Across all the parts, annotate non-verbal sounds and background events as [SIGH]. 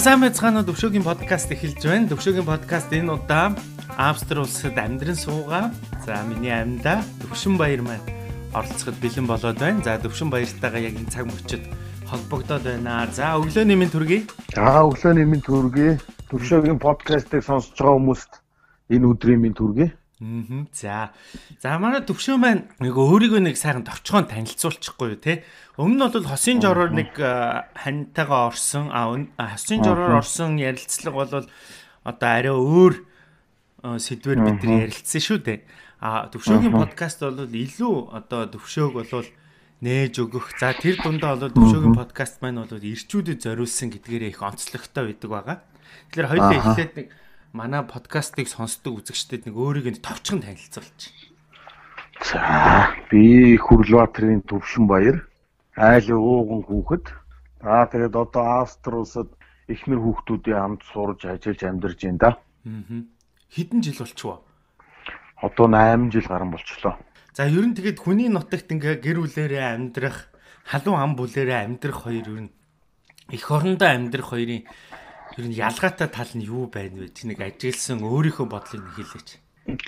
Сайн байцгаана уу Төвшөөгийн подкаст эхэлж байна. Төвшөөгийн подкаст энэ удаа Австри улсад амьдран суугаа. За миний амьда Төвшин Баяр маань оролцоход бэлэн болоод байна. За Төвшин Баяртайгаа яг энэ цаг мөчид холбогдоод байна. За өглөөний минь төргий. За өглөөний минь төргий. Төвшөөгийн подкастыг сонсож байгаа хүмүүст энэ өдрийн минь төргий. Аа. За. За манай төвшөө маань нэг өөрийгөө нэг сайхан товчхон танилцуулчихгүй юу те. Өмнө нь бол хосын жороор нэг хантайгаа орсон. А хосын жороор орсон ярилцлага бол одоо арай өөр сэдвэр бид нар ярилцсан шүү дээ. А төвшөөгийн подкаст бол илүү одоо төвшөөг бол нээж өгөх. За тэр дундаа бол төвшөөгийн подкаст маань бол ирчүүдэд зориулсан гэдгээрээ их онцлогтой байдаг байгаа. Тэгэхээр хоёулаа эхлээд нэг манай подкастыг сонсдог үзэгчдэд нэг өөрийг нь товчхон танилцуулж. За би Хүрлбаатарын Төвшин Баяр айл ууган хүүхэд. За тэгээд одоо Австри улсад эхнэр хүүхдүүдийн хамт сурж ажиллаж амьдарч байна да. Аа. Хэдэн жил болчихвоо? Одоо 8 жил гарan болчлоо. За ер нь тэгээд хүний нутагт ингээ гэр бүлээрээ амьдрах, халуун ам бүлээрээ амьдрах хоёр ер нь эх орондоо амьдрах хоёрын ер нь ялгаатай тал нь юу байна вэ? Чи нэг ажилласан өөрийнхөө бодлыг хэлээч.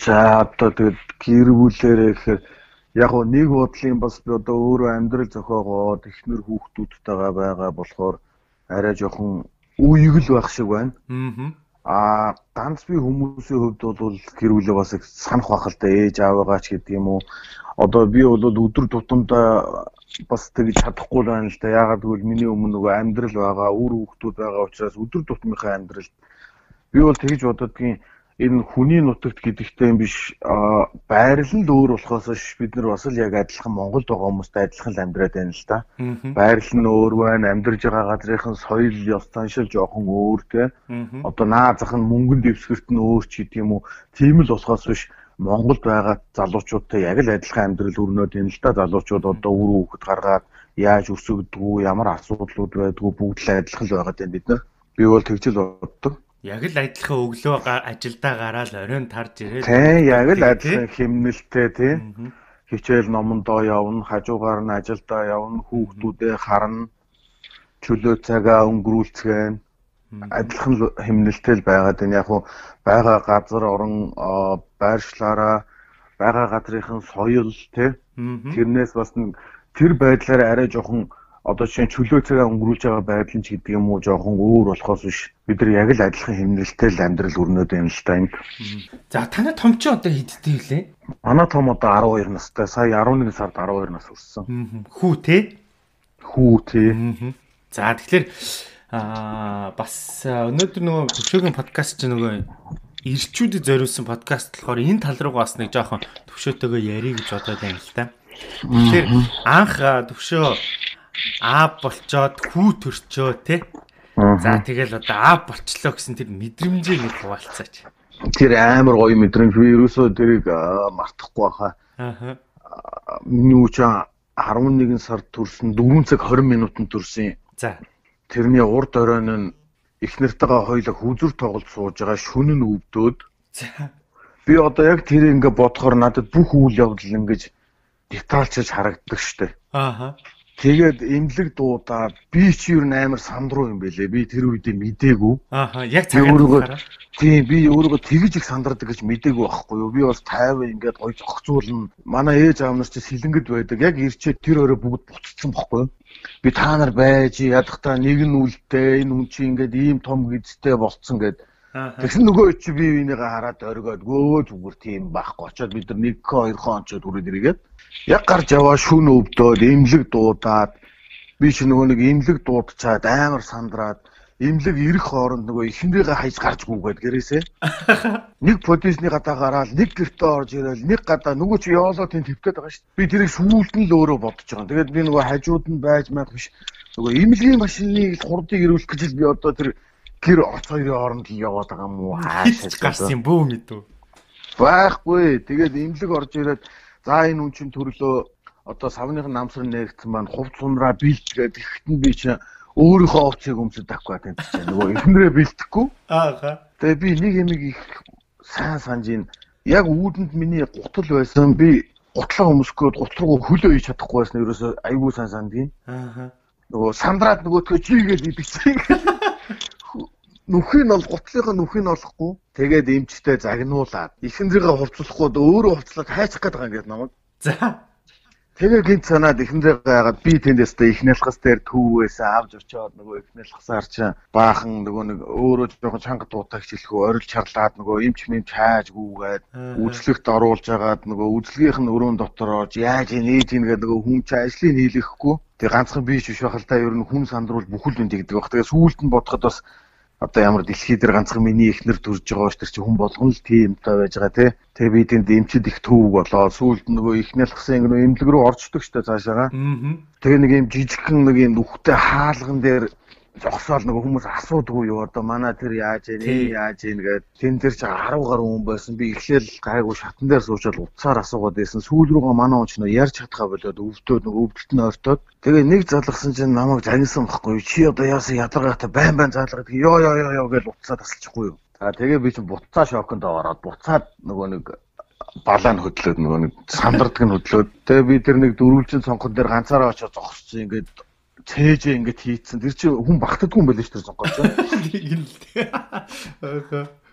За одоо тэгээд гэр бүлээрээ гэхээр яг гоо нэг бодлын бас би одоо өөрөө амьдрал зохиогоод эхнэр хүүхдүүдтэйгээ байгаа болохоор арай жоохон үеиг л байх шиг байна. Аа ганц би хүмүүсийн хувьд бол гэр бүлээ бас их санах байх л да ээж аавыгаа ч гэдэг юм уу. Одоо би бол өдөр тутамдаа бас тэгж чадахгүй байна л да. Яагаад гэвэл миний өмнө нөгөө амьдрал байгаа, үр хүүхдүүд байгаа учраас өдөр тутмынхаа амьдрал би бол тэгж бододгийн энэ хүний нутагт гэдэгтэй юм биш байрлал нь өөр болохоос ш бид нар бас л яг адилхан Монголд байгаа хүмүүстэй адилхан л амьдраад байна л да. Байрлал нь өөр байна, амьдарж байгаа газрынхан соёл, ёс заншил жоохон өөр те. Одоо наа зах нь мөнгөнд дэвсгэрт нь өөр ч гэдэг юм уу. Тийм л болохоос биш Монголд байгаа залуучуудтай яг л адилхан амьдрал өрнөд юм л да. Залуучууд одоо үр хүүхэд гаргаад яаж өсөгдгүү, ямар асуудлууд байдгүй бүгд л адилхан л байгаа юм бид нар. Би бол тэгжэл боддог. Яг л адилхан өглөө ажилдаа гараад оройн тарж ирээд. Тий, яг л адилхан хэмнэлтэй тий. Хичээл номондоо явна, хажуугаар нь ажилдаа явна, хүүхдүүдээ харна, чөлөө цагаа өнгөрүүлцгэн адилхан хэмнэлтэй л байгаад байна. Яг уу байгаа газар орон байршлаараа байгаа газрынхын соёл тий тэрнээс бас тэр байдлаараа арай жоохон одоо чинь чөлөө цагаа өнгөрүүлж байгаа байдал нь ч гэдэг юм уу жоохон өөр болохоос биш бид нар яг л адилхан хэмнэлтэй л амьдрал өрнөд юм л та энд. За танай том чи одоо хэдтэй вүлээ? Манай том одоо 12 настай. Сая 11 сард 12 нас хүрсэн. Хүү те? Хүү те. За тэгэхээр Аа бас өнөөдөр нөгөө төвшөөгийн подкаст чинь нөгөө ирчүүдэд зориулсан подкаст болохоор энэ тал руугаа бас нэг жоохон төвшөөтэйгөө ярих гэж бодоод байна л та. Тэгэхээр анх төвшөө аа болчоод хүү төрчөө те. За тэгэл одоо аа болчлоо гэсэн тэр мэдрэмжээ нэг хуваалцаач. Тэр амар гоё мэдрэмж би ерөөсөө тэрийг мартахгүй хаа. Аа. Миний үуч 11 сард төрсөн 4 цаг 20 минутанд төрсөн. За тэрний урд оройн нь их нартайгаа хоёлаа хүзүр тоглож сууж байгаа шүн нь өвдөөд би одоо яг тэр ингээ бодохоор надад бүх үйл явдал ингэж детальчилж харагддаг штэ ааха Тэгээд имлэг дуудаад би чи юу нээр сандруу юм бэлээ. Би тэр үедээ мдээгүй. Ааха, яг цагаар. Тийм, би өөрийгөө тэгж их сандардаг гэж мдээгүй байхгүй юу? Би бас 50 ингээд гоё зохицуулна. Манай ээж аав нар ч сэлэнгэд байдаг. Яг ирчээд тэр өрөө бүгд буцсан байхгүй юу? Би та нар байж ядахтаа нэг нь үлдээ, энэ хүн чи ингээд ийм том гизтэй болцсон гэд. Тэгсэн нөгөө чи би энийгээ хараад оргиод гөө зүгээр тийм байхгүй. Очоод бид нар 1 2 хон очоод хүрээд иргээд яг гарч яваа шүүн өвдөөд имлэг дуудаад би ч нөгөө нэг имлэг дуудчаад амар сандраад имлэг ирэх хооронд нөгөө ихнэрийгээ хайж гарч гүгээд гэрээсээ. [LAUGHS] Нэг полисны гадаа гараад нэг гэртээ орж ирээл нэг гадаа нөгөө чи яваалаа тийм твтээд байгаа шүү дээ би тэрийг сүүлд нь л өөрөө бодож байгаа. Тэгээд би нөгөө хажууд нь байж мах биш. Нөгөө имлэгийн машиныг хурдыг ирүүлэх гэж би одоо тэр гэр оц хоёрын хооронд яваад байгаа юм уу? Хаашаа гарсан юм бөө мэдв байхгүй. Тэгээд имлэг орж ирээд За энэ үн чин төрлөө одоо савныхын намсар нээгдсэн маань хувц сунраа бэлтгээд ихэнд би чи өөрийнхөө овцыг өмсөд гэдэг чинь нөгөө эхнэрээ бэлтгэхгүй. Аа. Тэгээ би нэг юм их сайн санаж ин яг үүдэнд миний гутал байсан би гутлаа өмсгөөд гутлруу хөлөө хийж чадахгүй байсан ерөөсөө айгүй сайн сандгийн. Аа. Нөгөө сандраад нөгөөдгөө чигээд идэгсэн. Нүхийг нь ол гутлынхаа нүхийг нь олохгүй. Тэгээд эмчтэй загнуулаад ихэндрийгээ хувцлахгүй өөрөө хувцлаад хайчих гээд байгаа юм гээд намайг. За. Тэгээ гинт санаад ихэндрийгээ яагаад би тэндээс тэ ихнэлхас дээр төвөөсөө авч очиод нөгөө ихнэлхасаар чи баахан нөгөө нэг өөрөө жоохон чанга дуутагч хэлэхүү орил чарлаад нөгөө эмч мэмч хайж гүүгээд үзлэгт оруулж агаад нөгөө үзлгийнх нь өрөөнд дотор орж яаж нээж ийн гэдэг нөгөө хүн чи ажлыг хийлэхгүй. Тэгээ ганцхан би ч биш байх л та ер нь хүн сандруул бүхэл үнд гэдэг баг. Тэгээ сүүлд нь бодоход бас одоо ямар дэлхий дээр ганцхан миний эхнэр төрж байгаа ш тэр чи хүн болгон л тиймтэй байж байгаа тий. Тэгээ би тэнд эмчид их төвөг болоо сүүлд нөгөө их нялхсан нөгөө эмнэлэг рүү орчдөг штэ цаашаага. Тэгээ нэг юм жижигхэн нэг юм нүхтэй хаалган дээр зогсоол нөгөө хүмүүс асуудгүй юу? Одоо манай тэр яаж яа нэг яаж ийн гэдэг тэн тэр чи 10 гаруй хүн байсан. Би эхлээл гайгүй шатан дээр суучаад уцаар асуугаад байсан. Сүүл рүүгээ манай хүн ч нөө ярьж чадхаа болоод өвдөөд нөгөө өвдөлт нь ойртоод. Тэгээ нэг залгасан чинь намайг загнасан байхгүй чи одоо яасан ядаргаатай байн байн залгаад ёо ёо ёо ёо гэж уцаад тасалчихгүй юу? За тэгээ би чинь буцаа шоконд ороод буцаад нөгөө нэг балаа нь хөдлөөд нөгөө нэг сандардаг нь хөдлөөд. Тэгээ би тэр нэг дөрвөлжин цонхон дээр ганцаараа очиж зогссон ингээд цээжээ ингэж хийцэн. Тэр чинь хүн багтдаггүй юм байл ш тэр зонгоч.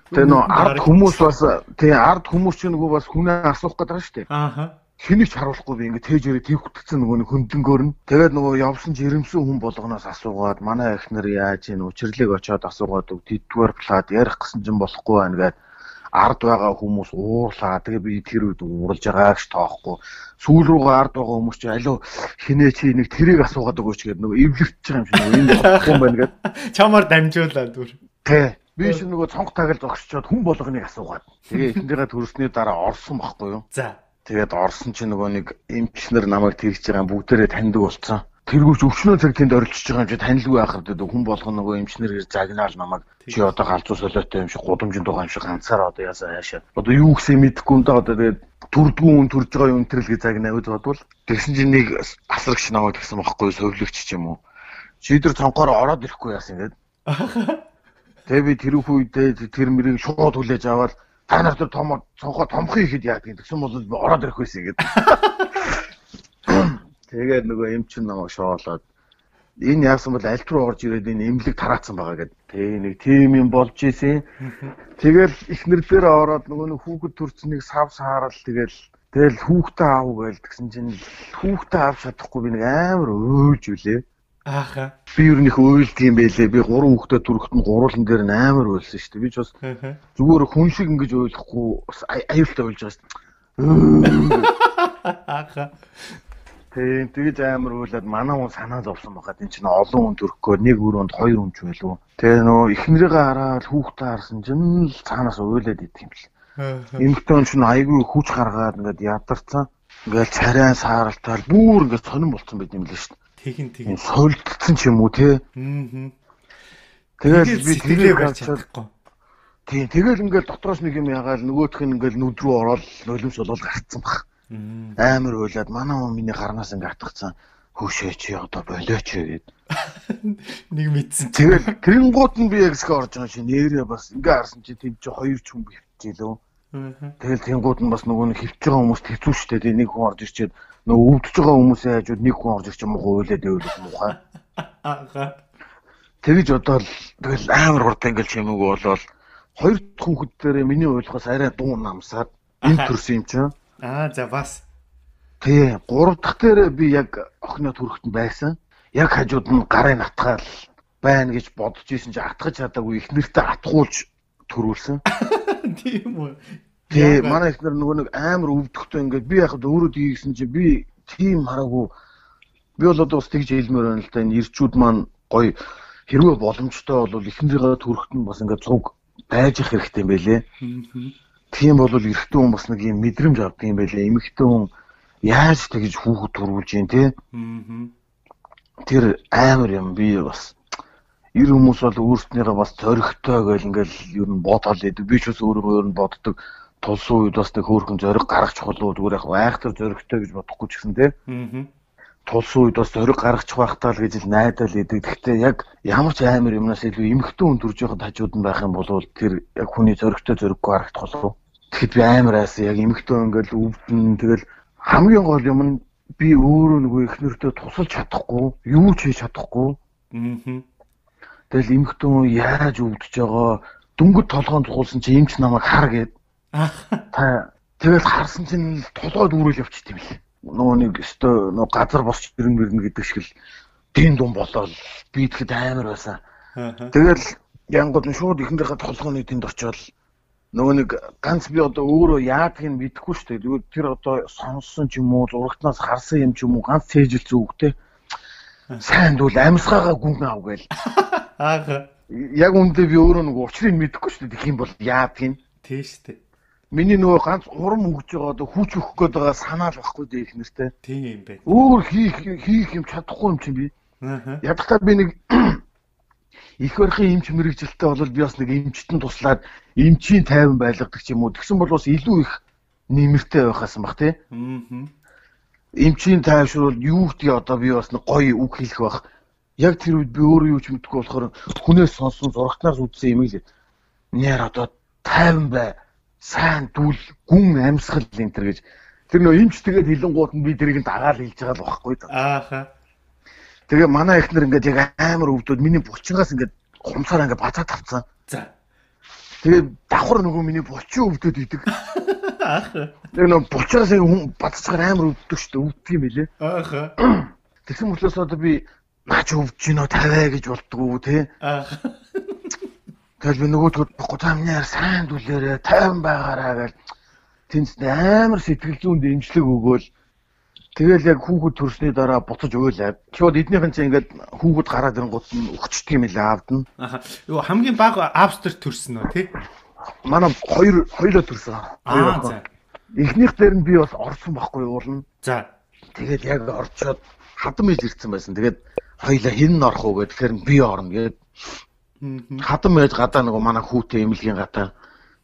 Тэгээ нөө ард хүмүүс бас тий ард хүмүүс чинь нөгөө бас хүнээ асуух гэдэг байгаа шүү дээ. Ааха. Хэнийг ч харуулахгүй би ингэ тээжээрээ твхтгцэн нөгөө нэг хөндлөнгөөр нь. Тэгээд нөгөө явсан ч ирэмсэн хүн болгоноос асуугаад манай эхнэр яаж ийн учирлыг очиод асуугаад тэдгээр плаад ярих гэсэн чинь болохгүй байна гэдэг ард байгаа хүмүүс уурлаа. Тэгээ би тэр үед ууралж байгаа гэж тоохгүй. Сүүл рүүгээ ард байгаа хүмүүс чи алуу хинээ чи нэг тэрийг асуугаад өгөөч гэдэг нөгөө эвлэгдэж байгаа юм шиг нөгөө энэ болох юм байна гэдэг. [LAUGHS] Чамаар дамжуулаад дүр. Тэ. Би чи нөгөө цонх таgal зогсчоод хүн болгоныг асуугаад. Тэгээ [LAUGHS] эхэндээ төрсний дараа орсон байхгүй юу? За. Тэгээд орсон чи нөгөө нэг эмчнэр намайг тэгж байгаа бүгдээрээ таньдаг болсон тэргүүч өвчнөө цаг тэнд орилчиж байгаа юм чи танилгүй байхад хүн болгоно нөгөө эмчнэр гэр загнаал намайг. Чи одоо галзуу солиотой юм шиг гудамжинд байгаа юм шиг ганцаар одоо ясаа хаашаа одоо юу гэсэн мэдэхгүй юм да одоо тэгээд төрдгүү хүн төрж байгаа юм тэрл гэж загнаа үз бодвол тэгсэн чинь нэг асрагч намайг тэгсэн байхгүй совлогч ч юм уу? Чи тэр цонхоор ороод ирэхгүй яасан гэдэг [LAUGHS] тэгээ би тэр үедээ тэр мөрийг шууд хүлээж аваад та нар тэр том цонхоо томхон ихэд яадаг гэсэн бол ороод ирэх байсан гэдэг [LAUGHS] Тэгээд нөгөө эмч намайг шоолоод энэ яасан бол аль руу орж ирээд энэ эмнэлэг тараацсан байгаа гэдэг. Тэ нэг тим юм болж исэн. Тэгэл ихнэр дээр ороод нөгөө нэг хүүхэд төрцнийг сав саарал тэгэл тэгэл хүүхдээ аав гээл тэгсэн чинь хүүхдээ авч чадахгүй би нэг амар өөлж үлээ. Ааха. Би нь их өөлд юм байлээ. Би гурван хүүхдээ төрөхт нь гуруулан дээр нь амар өөлсөн шүү дээ. Би ч бас зүгээр хүн шиг ингэж өөлөхгүй аюултай өөлж байгаа шүү дээ. [LAUGHS] Ааха. Тийм тэгж амар үйлээд манай хүн санаа зовсон байхад эн чинь олон хүн төрөхгөө нэг өрөөнд хоёр хүн ч байлгүй. Тэгээ нөө эхнэрийгээ хараад хүүхдээ харсан чинь л цаанаас уйлаад идэх юм л. Эмэгтэй чинь айгүй хүч гаргаад ингээд ядарсан. Ингээд царай сааралтаар бүр ингээд сонирн болцсон байт юм л шүү дээ. Тэгин тэгин. Сойлдсон ч юм уу те. Аа. Тэгэл би тэрээ барьж чадахгүй. Тийм тэгэл ингээд дотроос нэг юм ягаал нөгөөх нь ингээд нүд рүү ороод нулимс болол гарцсан баг амар уйлаад манай хүн миний гарнаас ингээ атгцсан хөшөө чи одоо болооч гэд. [LAUGHS] Нэг мэдсэн. Тэгэл тэнгууд нь би згөө орж байгаа чи нэрээ бас ингээ харсан чи тэнд чи хоёр ч хүн бивчихлээ. Тэгэл тэнгууд нь бас нөгөө нэг хөвч байгаа хүмүүс хэцүү шттэ тий нэг хүн орж ирчээд нөгөө өвдөж байгаа хүмүүсээ хажууд нэг хүн орж ирч юм уу? Уйлаад байвал муухай. Аа. Тэгэж бодоол тэгэл амар хурдан ингээл чимээг болоод хоёр дахь хүүхэд дээр миний ойлгохоос арай дуу намсаад энэ төрсөн юм чинь Аа за бас. Тий, гурав дахь дээр би яг охиноо төрөхтөн байсан. Яг хажууд нь гарын атгаал байна гэж бодож исэн чи атгаж чадаагүй их нэртэ атгуулж төрүүлсэн. [LAUGHS] Тийм үү. Тий, манай ихнэр нөгөө нэг амар өвдөхтэй ингээд би яхад өөрөө дийгсэн чи би тийм хараагүй. Би бол одоо бас тэгж хэлмээр байна л да. Энэ ирчүүд маань гоё хэрвээ боломжтой бол ихнэрийгээ төрөхт нь бас ингээд цуг байж их хэрэгтэй юм байлээ. Тийм бол эрэгтэй хүн бас нэг юм мэдрэмж авдаг юм байлээ. Эмэгтэй хүн яаж тэгж хүүхэд төрүүлж юм те. Тэр амар юм би бас эр хүмүүс бол өөрснийгээ бас зоригтой гэл ингээл ер нь бодоол идэв. Би ч бас өөрөө ер нь боддог. Тулсан үед бас нэг хөөрхөн зориг гаргах чухал уу зүгээр яг айхтар зоригтой гэж бодохгүй ч гэсэн те. Аа тулсан үед бас зориг гаргачих байхтаа л гэж л найдал идэг. Гэхдээ яг ямар ч амар юмнаас илүү эмхтэн хүн төрж байхад хажууд нь байх юм бол тэр яг хүний зоригтой зориггүй харагдах болов. Тэгэхэд би амар айсан яг эмхтэн ингээл өвдөн тэгэл хамгийн гол юм нь би өөрөө нөгөө ихнэртэй тусалж чадахгүй, юу ч хийж чадахгүй. Аа. Тэгэл эмхтэн яаж өвдөж байгаа дөнгөж толгоонд туулсан чи эмч намайг хар гээд. Та тэгэл харсан чинь толгойд үрэл явчихд юм л. Нөгөө нэг өстө нөгөө газар босч ирэн мэрнэ гэдэг шиг л дин дум болоод би тэгэхэд амар байсан. Тэгэл янгууд нь шууд ихэндээ толгойн тэнд очиод нөгөө нэг ганц би одоо өөрөө яадгийг нь мэдэхгүй шүү дээ. Тэр одоо сонссон ч юм уу, зурагтнаас харсан юм ч юм уу, ганц цээжилсэн үгтэй. Сайн дүүл амьсгаагаа гүн ав гээл. Аа. Яг үндэ би өөрөө нөгөө учрыг мэдэхгүй шүү дээ. Тэгэх юм бол яадгийг нь. Тийм шүү дээ. Миний нөгөө ганц урам өгж байгаа одоо хүч өгөх гээд байгаа санаа л баггүй дээ их нэртэй. Тийм бэ. Өөр хийх хийх юм чадахгүй юм чинь би. Аа. Ядахтаа би нэг [CLEARS THROAT] их барихын эмч мэрэгжилтэй бол би бас нэг эмчтэн туслаад эмчийн тайван байлгадаг ч юм уу. Тэгсэн бол бас илүү их нэмэртэй байхаасан баг тий. Аа. Эмчийн тайвшруул юу гэдгийг одоо би бас нэг гоё үг хэлэх байх. Яг тэр үед би өөрөө юу ч мэдэхгүй болохоор хүнээс сонсон зурагтнаас үзсэн юм л. Нэр одоо тайван бай сайн дүүл гүн амьсгал энэ төр гэж тэр нөө эмч тэгээд хилэнгууд нь би тэрийг дагаал хэлж байгаа л багхгүй да. Ааха. Тэгээ манай эхнэр ингээд яг амар өвдөд миний булчингаас ингээд хумсаар ингээд бацаад тавцсан. За. Тэгээд давхар нөгөө миний булчин өвдөд идэг. [LAUGHS] Ааха. Тэр нөө булчингаас хүн баццгаар амар өвддөг шүү дээ. Өвддөг юм билэ. Ааха. [COUGHS] Тэгсэн мөртлөөс одоо би наач өвдөж гинөө тавиа гэж болдгоо те. Ааха. [LAUGHS] Тэгэл би нөгөөдгөө бохгүй та минь яар сайн дүлээрээ тайван байгаараа гэж тэнд амар сэтгэл зүйн дэмжлэг өгөөл тэгэл яг хүүхэд төрсний дараа буцаж өөлээ. Шууд эднийхэн чинь ингээд хүүхэд гараад ирэнгууд нь өгчдөг юм лээ аавд нь. Аха. Юу хамгийн бага апстер төрсөн үү тий? Манай хоёр хоёлоо төрсөн. Аа за. Эхнийх дээр нь би бас орсон байхгүй уулна. За. Тэгээд яг орчоод хадам ил ирсэн байсан. Тэгээд хоёлаа хин орох уу гэхээр би орно гээд хадам байж гадаа нөгөө манай хүүтэй эмнэлгийн гадаа.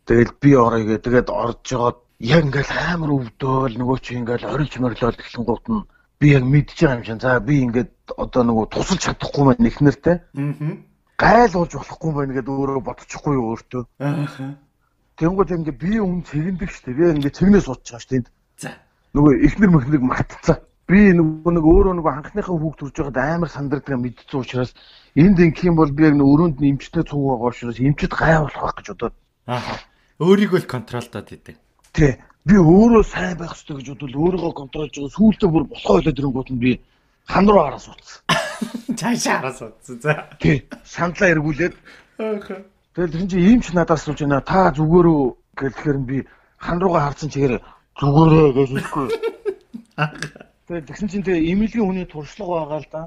Тэгэл би орё гээ тэгээд орж жоод яг ингээл амар өвдөөл нөгөө чи ингээл орилж морилол гэхлэнгуут нь би яг мэдж байгаа юм шиг за би ингээд одоо нөгөө тусалж чадахгүй маань ихнэртэй Аа. гайлуулж болохгүй байна гэдээ өөрөө бодчихгүй өөртөө. Ааха. тэнгууд ингээд би өмнө цэгэндэг шүү дээ ингээд цэгнээ суудж байгаа шүү дээ За. нөгөө ихнэр мөхнэг мартцсан би нөгөө нэг өөрөө нөгөө анхныхаа хүүхд төрж байгаад амар сандрагдгаа мэдсэн учраас энд ингэх юм бол би яг нөгөө өрөөнд нь эмчтэй цуг байгаа учраас эмчэд гайвуулах байх гэж бодоод Ааха. Өөрийгөө л контролдоод идэв. тий би өөрөө сайн байх хэрэгтэй гэж бодвол өөрийгөө контролж байгаа сүүлдээ бүр болохоо ойлоод ирэнгүүт нь би хан руу хараа суудсан. Цаашаа [LAUGHS] хараа суудсан. За. Тий сандлаа эргүүлээд тэгэл тэр чинь ийм ч надаас сууж байна та зүгээрөө гэлэхээр нь би хан руугаа харсан чигээр зүгээрээ гэж хэлэхгүй. [LAUGHS] Тэгэл тэгсэн чинь тэгээ эмнэлгийн хүний туршлага байгаа л да.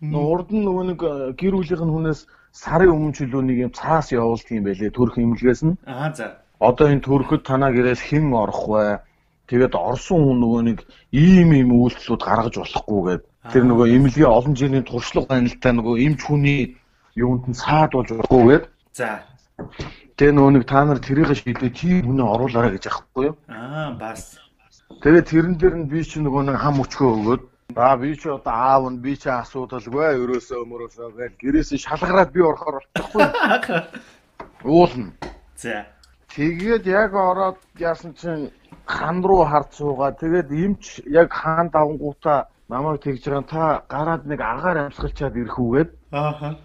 Урд нь нөгөө нэг э, гэр бүлийнх нь хүнээс сарын өмнө ч илүү нэг юм цаас явуулдаг юм байлээ төрх эмнэлгээс нь. Аа за. Одоо энэ төрөхөд танаа гэрээс хэн орох вэ? Тэгээд орсон хүн нөгөө нэг ийм ийм үйлчлүүд гаргаж болохгүй гэдэг. Тэр нөгөө эмнэлгийн олон жилийн туршлага та нөгөө эмч хүний юунд нь цаад болж болохгүй гэдэг. За. Тэгээ нөгөө нэг та нар тэрийг шийдээ чи хүнээ оруулаарай гэж ахгүй юу? Аа бас. Тэгээд тэрэн дээр нь би чи нөгөө нэг хам өчгөө өгөөд Аа би чи одоо аав нь би чи асуудалгүй өрөөсөө мөрөөсөө гэж гэрээсээ шалгараад би орохоор болчихгүй. [LAUGHS] Уулна. За. Тэгээд яг ороод яасан чинь хан руу харж суугаа. Тэгээд эмч яг хаан давангуудаа намайг тэгж байгаа та гараад нэг агаар амьсгалчаад ирэх үгээд. Ааха.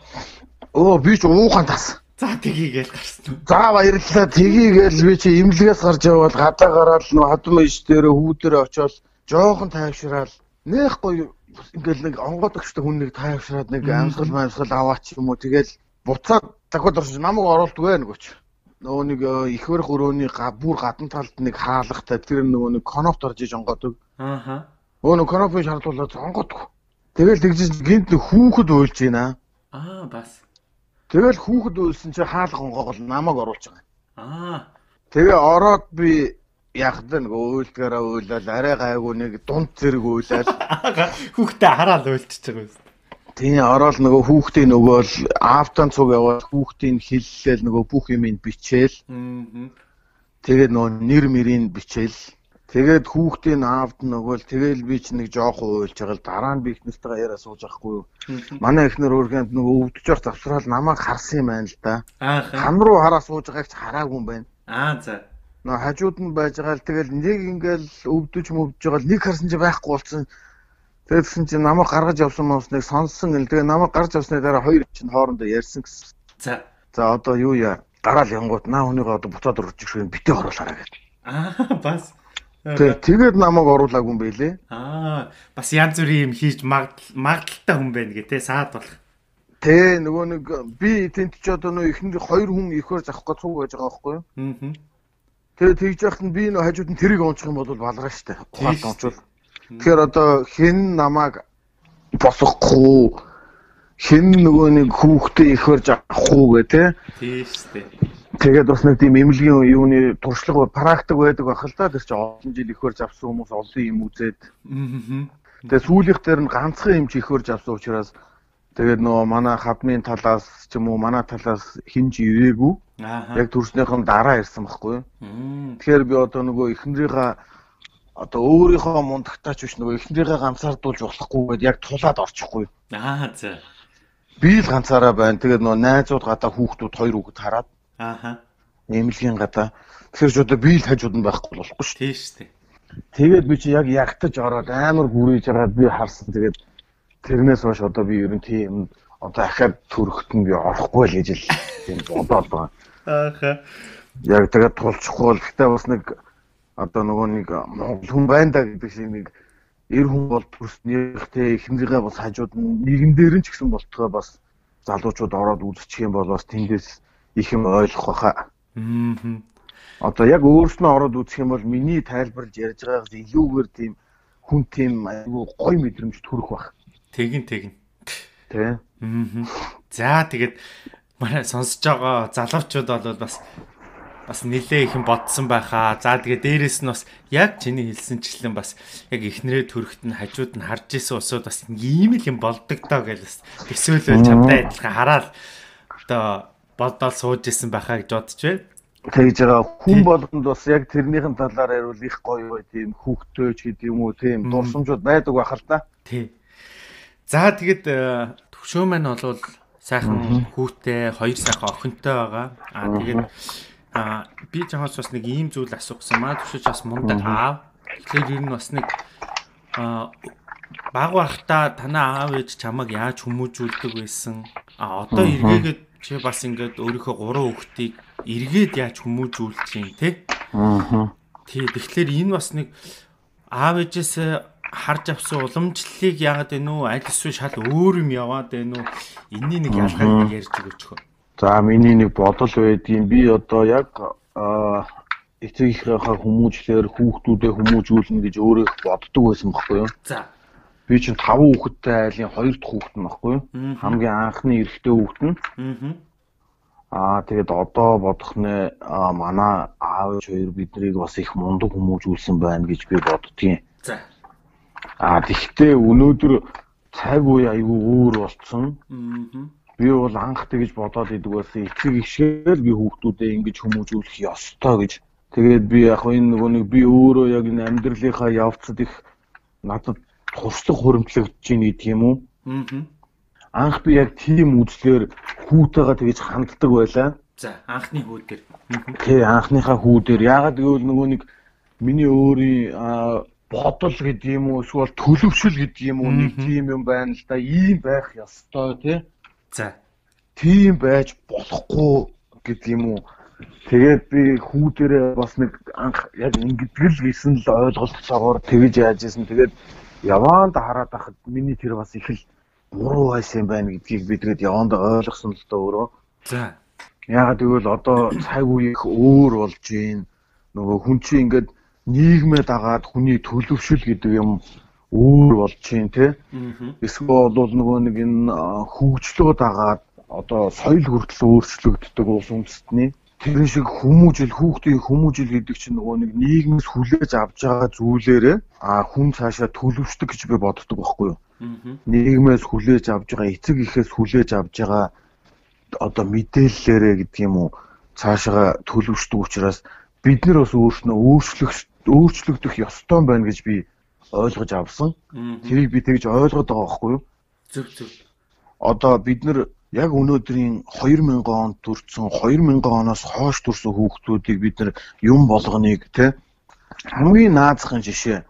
Өө би ч уухан тас. За тгийгээл гарсан. За баярлалаа. Тгийгээл би чи имлэгээс гарч явбал гадаа гараад нөө хадам иш дээр хүү дээр очиод жоохон тайвшраал. Нэх гоё ингээл нэг онгоодөгчтэй хүн нэг тайвшраад нэг амьсгал амьсгал аваач юм уу. Тэгэл буцаад дахиад орж намайг оруулдаг вэ нөгөөч. Нөгөө нэг э, их барих өрөөний бүр гадна талд нэг хаалгатай тэр нөгөө нэг конопт орж иж онгоодог. Ааха. Өө нэг конопыг шаардуулаад онгоодог. Тэгэл тэгж гинт нэг хүүхэд уйлж байна. Аа бас. Тэгэл хүүхэд уйлсан чи хаалга онгоогол намайг оруулж байгаа. Аа. Тэгээ ороод би яг л нэг уйлдгаараа уйлал арай гайгүй нэг дунд зэрэг. Ааха. [LAUGHS] Хүүхдээ хараал уйлчихж байгаа юм. Тийм ороод нөгөө хүүхдийн нөгөө л аавтан цуг яваад хүүхдийн хиллэл нөгөө бүх юм бичээл. Аа. Тэгээд нөгөө нэр мэрийг бичээл. Тэгээд хүүхдийн аавд нөгөө л тэгэл би ч нэг жоохон уйлж байгаа л дараа нь би их нэртэйгээ яриа сууж байхгүй юу. Манай ихнэр өөргөнд нөгөө өвдөж явах завсрал намайг харсан юм байна л да. Хам руу хараа сууж байгааг ч хараагүй юм байна. Аа за. Нөө хажууд нь байж байгаа л тэгэл нэг ингээл өвдөж мөвдөж байгаа л нэг харсан чи байхгүй болсон. Тэгээд тэгсэн чинь намайг гаргаж явсан мөсныг сонссон гэл тэгээ намайг гарч явсны дараа хоёр чинь хоорондоо ярьсан гэсэн. За. За одоо юу яа? Гараал янгууд наа хүнийгээ одоо буцаад өрчих шиг битээ оруулаарай гэж. Аа бас. Тэг тэгээд намайг оруулаагүй юм байлээ. Аа бас янз бүрийн юм хийж магадaltaй хүн байна гэ тэ саад болох. Тэ нөгөө нэг би тент ч одоо нөө ихэнх хоёр хүн ихөр завахгүй цуг байж байгаа байхгүй юу? Аа. Тэгээ тэгж яхад нь би нөө хажууд нь тэрийг онцох юм бол балгаа штэ. Ухаалт онцвол. Тэгэхээр одоо хэн намайг босохгүй хэн нөгөө нэг хүүхдээ ихэрж авах уу гэ тэ. Тийш тэ. Тэгээд бас нэг тийм эмнэлгийн юуны туршлага практик байдаг байх л да. Тэр чинь олон жил ихэрж авсан хүмүүс олон юм үзээд. Тэгээд сүүлийнх дээр нь ганцхан юм чи ихэрж авсан учраас тэгээд нөгөө манай хадмын талаас ч юм уу манай талаас хинж ирээгүй. Яг төрснийхэн дараа ирсэн байхгүй юу? Тэгэхээр би одоо нөгөө эхнэрийнхээ одоо өөрийнхөө мундагтаач биш нөгөө эхнэрийнхээ ганцаардуулж болохгүй гэдээ яг тулаад орчихгүй. Аа за. Би л ганцаараа байна. Тэгээд нөгөө найзууд гадаа хүүхдүүд хоёр хүүхэд хараад Ааха. нэмэлгийн гадаа тэгэхээр ч одоо би л хажууд нь байхгүй болохгүй шүү. Тийш тэ. Тэгээд би чи яг ягтаж ороод амар гүрийж байгаад би харсан. Тэгээд тэрнээс хойш одоо би ер нь тийм одоо ахаад төрөхт нь би орохгүй л гэж л тийм бодоод байгаа. Ааха. Яг тэгээд тулчихгүй бол гэхдээ бас нэг одоо нөгөө нэг Монгол хүн байна да гэдэг шиг нэг эр хүн бол төрснийхтэй эхнэрийнхээ бас хажууд нь нэгэн дээр нь ч гэсэн болтгоо бас залуучууд ороод үзчих юм бол бас тэндээс их юм ойлгох байхаа. Мм. Одоо яг өөрснөө ороод үзэх юм бол миний тайлбарлаж ярьж байгаагаас илүүгээр тийм хүн тийм айгүй гой мэдрэмж төрөх байх. Тэгин тэгин. Тэ. Мм. За тэгээд манай сонсож байгаа залуучууд бол бас бас нилээ их юм бодсон байхаа. За тэгээ дээрэс нь бас яг чиний хэлсэнчлэн бас яг ихнэрээ төрөхт нь хажууд нь харж исэн усуд бас ийм л юм болдог доо гэж бас төсөөлөл чамтай адилхан хараад одоо бодоод сууж исэн байхаа гэж бодож байна. Тэгж байгаа хүн болгонд бас яг тэрнийхэн талаар ярил их гоё бай тийм хүүхдөөч гэдэг юм уу тийм дурсамжууд байдаг байх л да. Тий. За тэгэд э, төвшөө маань бол сайхан хүүтэй, хоёр сайхан охинтой байгаа. Аа тэгээд аа би чамаас бас нэг ийм зүйл асуусан. Маа төвшөөч бас мундаг аав. Тэгэхээр ер нь бас нэг аа баг байхдаа танаа аав ээж чамайг яаж хүмүүжүүлдэг байсан. А одоо эргээгээд чи бас ингээд өөрийнхөө гурван хүүхдийг эргээд яаж хүмүүжүүлж чинь те. Аа. Тий, тэгэхээр энэ бас нэг аав ээжээс харж авсан уламжлалыг яагаад вэ нүү аль эсвэл шал өөр юм яваад вэ нүү энэний нэг ялгааг ярьж өгөөч хөө. За миний нэг бодол байдгийн би одоо яг аа эцэг ихийнхээ хүмүүжлэр хүүхдүүдээ хүмүүжүүлнэ гэж өөрөө боддог байсан байхгүй юу? За. Би чинь 5 хүүхэдтэй айлын 2 дахь хүүхэд нь? Мгм. Хамгийн анхны эрэгтэй хүүхэд нь. Аа. Тэгээд одоо бодох нэ манай аав хоёр биднийг бас их мундаг хүмүүжүүлсэн байна гэж би боддгийн. За. Аа тэгвэл өнөөдөр цаг үе айгүй өөр болцсон. Аа. Би бол анх тэгж бодоод идэг байсан. Эцэг ишгээл би хүүхдүүдээ ингэж хүмүүжүүлэх ёстой гэж. Тэгээд би яг энэ нөгөө нэг би өөрөө яг энэ амьдралынхаа явцад их надад туршлага хуримтлагдж байна гэдэг юм уу? Аа. Анх би яг тийм үзлэр хүүтэйгээ тэгж ханддаг байлаа. За, анхны хүү дээр. Тий анхныхаа хүү дээр яагаад гэвэл нөгөө нэг миний өөрийн бодол гэдэг юм уу эсвэл төлөвшөл гэдэг юм уу нэг тийм юм байна л да. Ийм байх ёстой тий. За. тийм байж болохгүй гэдэг юм уу. Тэгээд би хүү дээрээ бас нэг анх яг ингэдэг л гэсэн л ойлголцоогоор тэгж яаж исэн. Тэгээд яваанд хараад байхад миний тэр бас их л буруу байсан юм байна гэдгийг би тэгээд яваанд ойлгосон л доо өөрөө. За. Яагаад гэвэл одоо цаг үе их өөр болж байна. Нөгөө хүн чинь ингээд нийгмээ дагаад хүний төлөвшөл гэдэг юм өөр болж байна те. Эсвэл бол нөгөө нэг энэ хөгжлөө дагаад одоо соёл хүртэл өөрчлөгддөг улс үндэстний тэрэн шиг хүмүүжил хүүхдийн хүмүүжил гэдэг чинь нөгөө нэг нийгмээс хүлээж авч байгаа зүйлээрээ а хүн цаашаа төлөвшдөг гэж би боддог байхгүй юу. Аа. Нийгмээс хүлээж авж байгаа эцэг ихээс хүлээж авж байгаа одоо мэдээллээрээ гэдэг юм уу цаашаа төлөвшдөг учраас бид нар бас өөрснөө өөрчлөх өөрчлөгдөх ёстой байна гэж би ойлгож авсан. Тэрийг би тэгж ойлгоод байгаа байхгүй юу? Зөв зөв. одоо бид нар яг өнөөдрийн 2000 онд төрсэн 2000 оноос хойш төрсэн хүүхдүүдийг бид нар юм болгоныг те хамгийн наазахын жишээ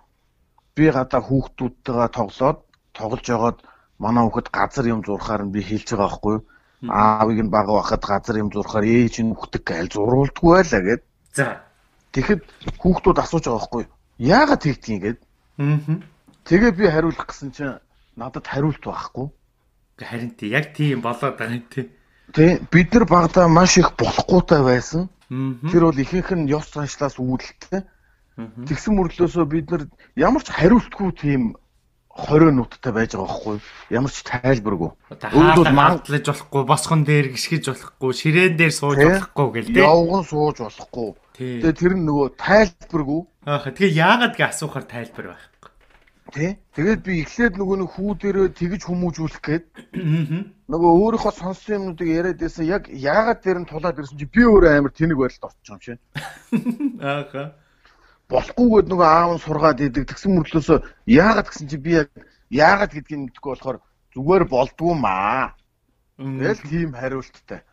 би гадаа хүүхдүүдтэйгээ тоглоод тоглож байгаад манай хүүхэд газар юм зурхаар нь би хэлж байгаа байхгүй? Аавыг нь бага байхад газар юм зурхаар ээж нь хүүхдэг гээл зурулдаггүй байлаа гэд. За. Тэгэхэд хүүхдүүд асууж байгаа байхгүй? Яагаад тэгдгийг гээд. Тэгээ би хариулах гэсэн чинь надад хариулт байхгүй. Харин тий яг тийм болоод байгаа юм тий. Тэ бид нар багада маш их болохгүйтай байсан. Тэр бол ихэнх нь ёс заншлаас үүдэлтэй. Тэгсэн мөрлөөсөө бид нар ямар ч хариултгүй тийм 20 нуттай байж байгаа байхгүй ямар ч тайлбаргүй. Өөрөөр мандлаж болохгүй, босгон дээр гიშгэж болохгүй, ширээн дээр сууж болохгүй гэл тээ. Явган сууж болохгүй. Тэгээ тэр нь нөгөө тайлбаргүй. Аа тэгээ яагаад гэ асуухаар тайлбар байхгүй. Тэ. Тэгээд би эхлээд нөгөө нэг хүү дээрээ тэгж хүмүүжүүлэх гээд нөгөө өөрийнхөө сонссон юмнуудыг яриад байсан яг яагаад дээр нь тулаад ирсэн чи би өөрөө амар тэнэг байдалд орчих юм шиг. Ааха болохгүйгээд нөгөө аав нь сургаад идэг тэгсэн мөрлөөсөө яагаад гэсэн чи би яг яагаад гэдгийг мэдэхгүй болохоор зүгээр болдгоо маа. Тэгэл тийм хариулттай.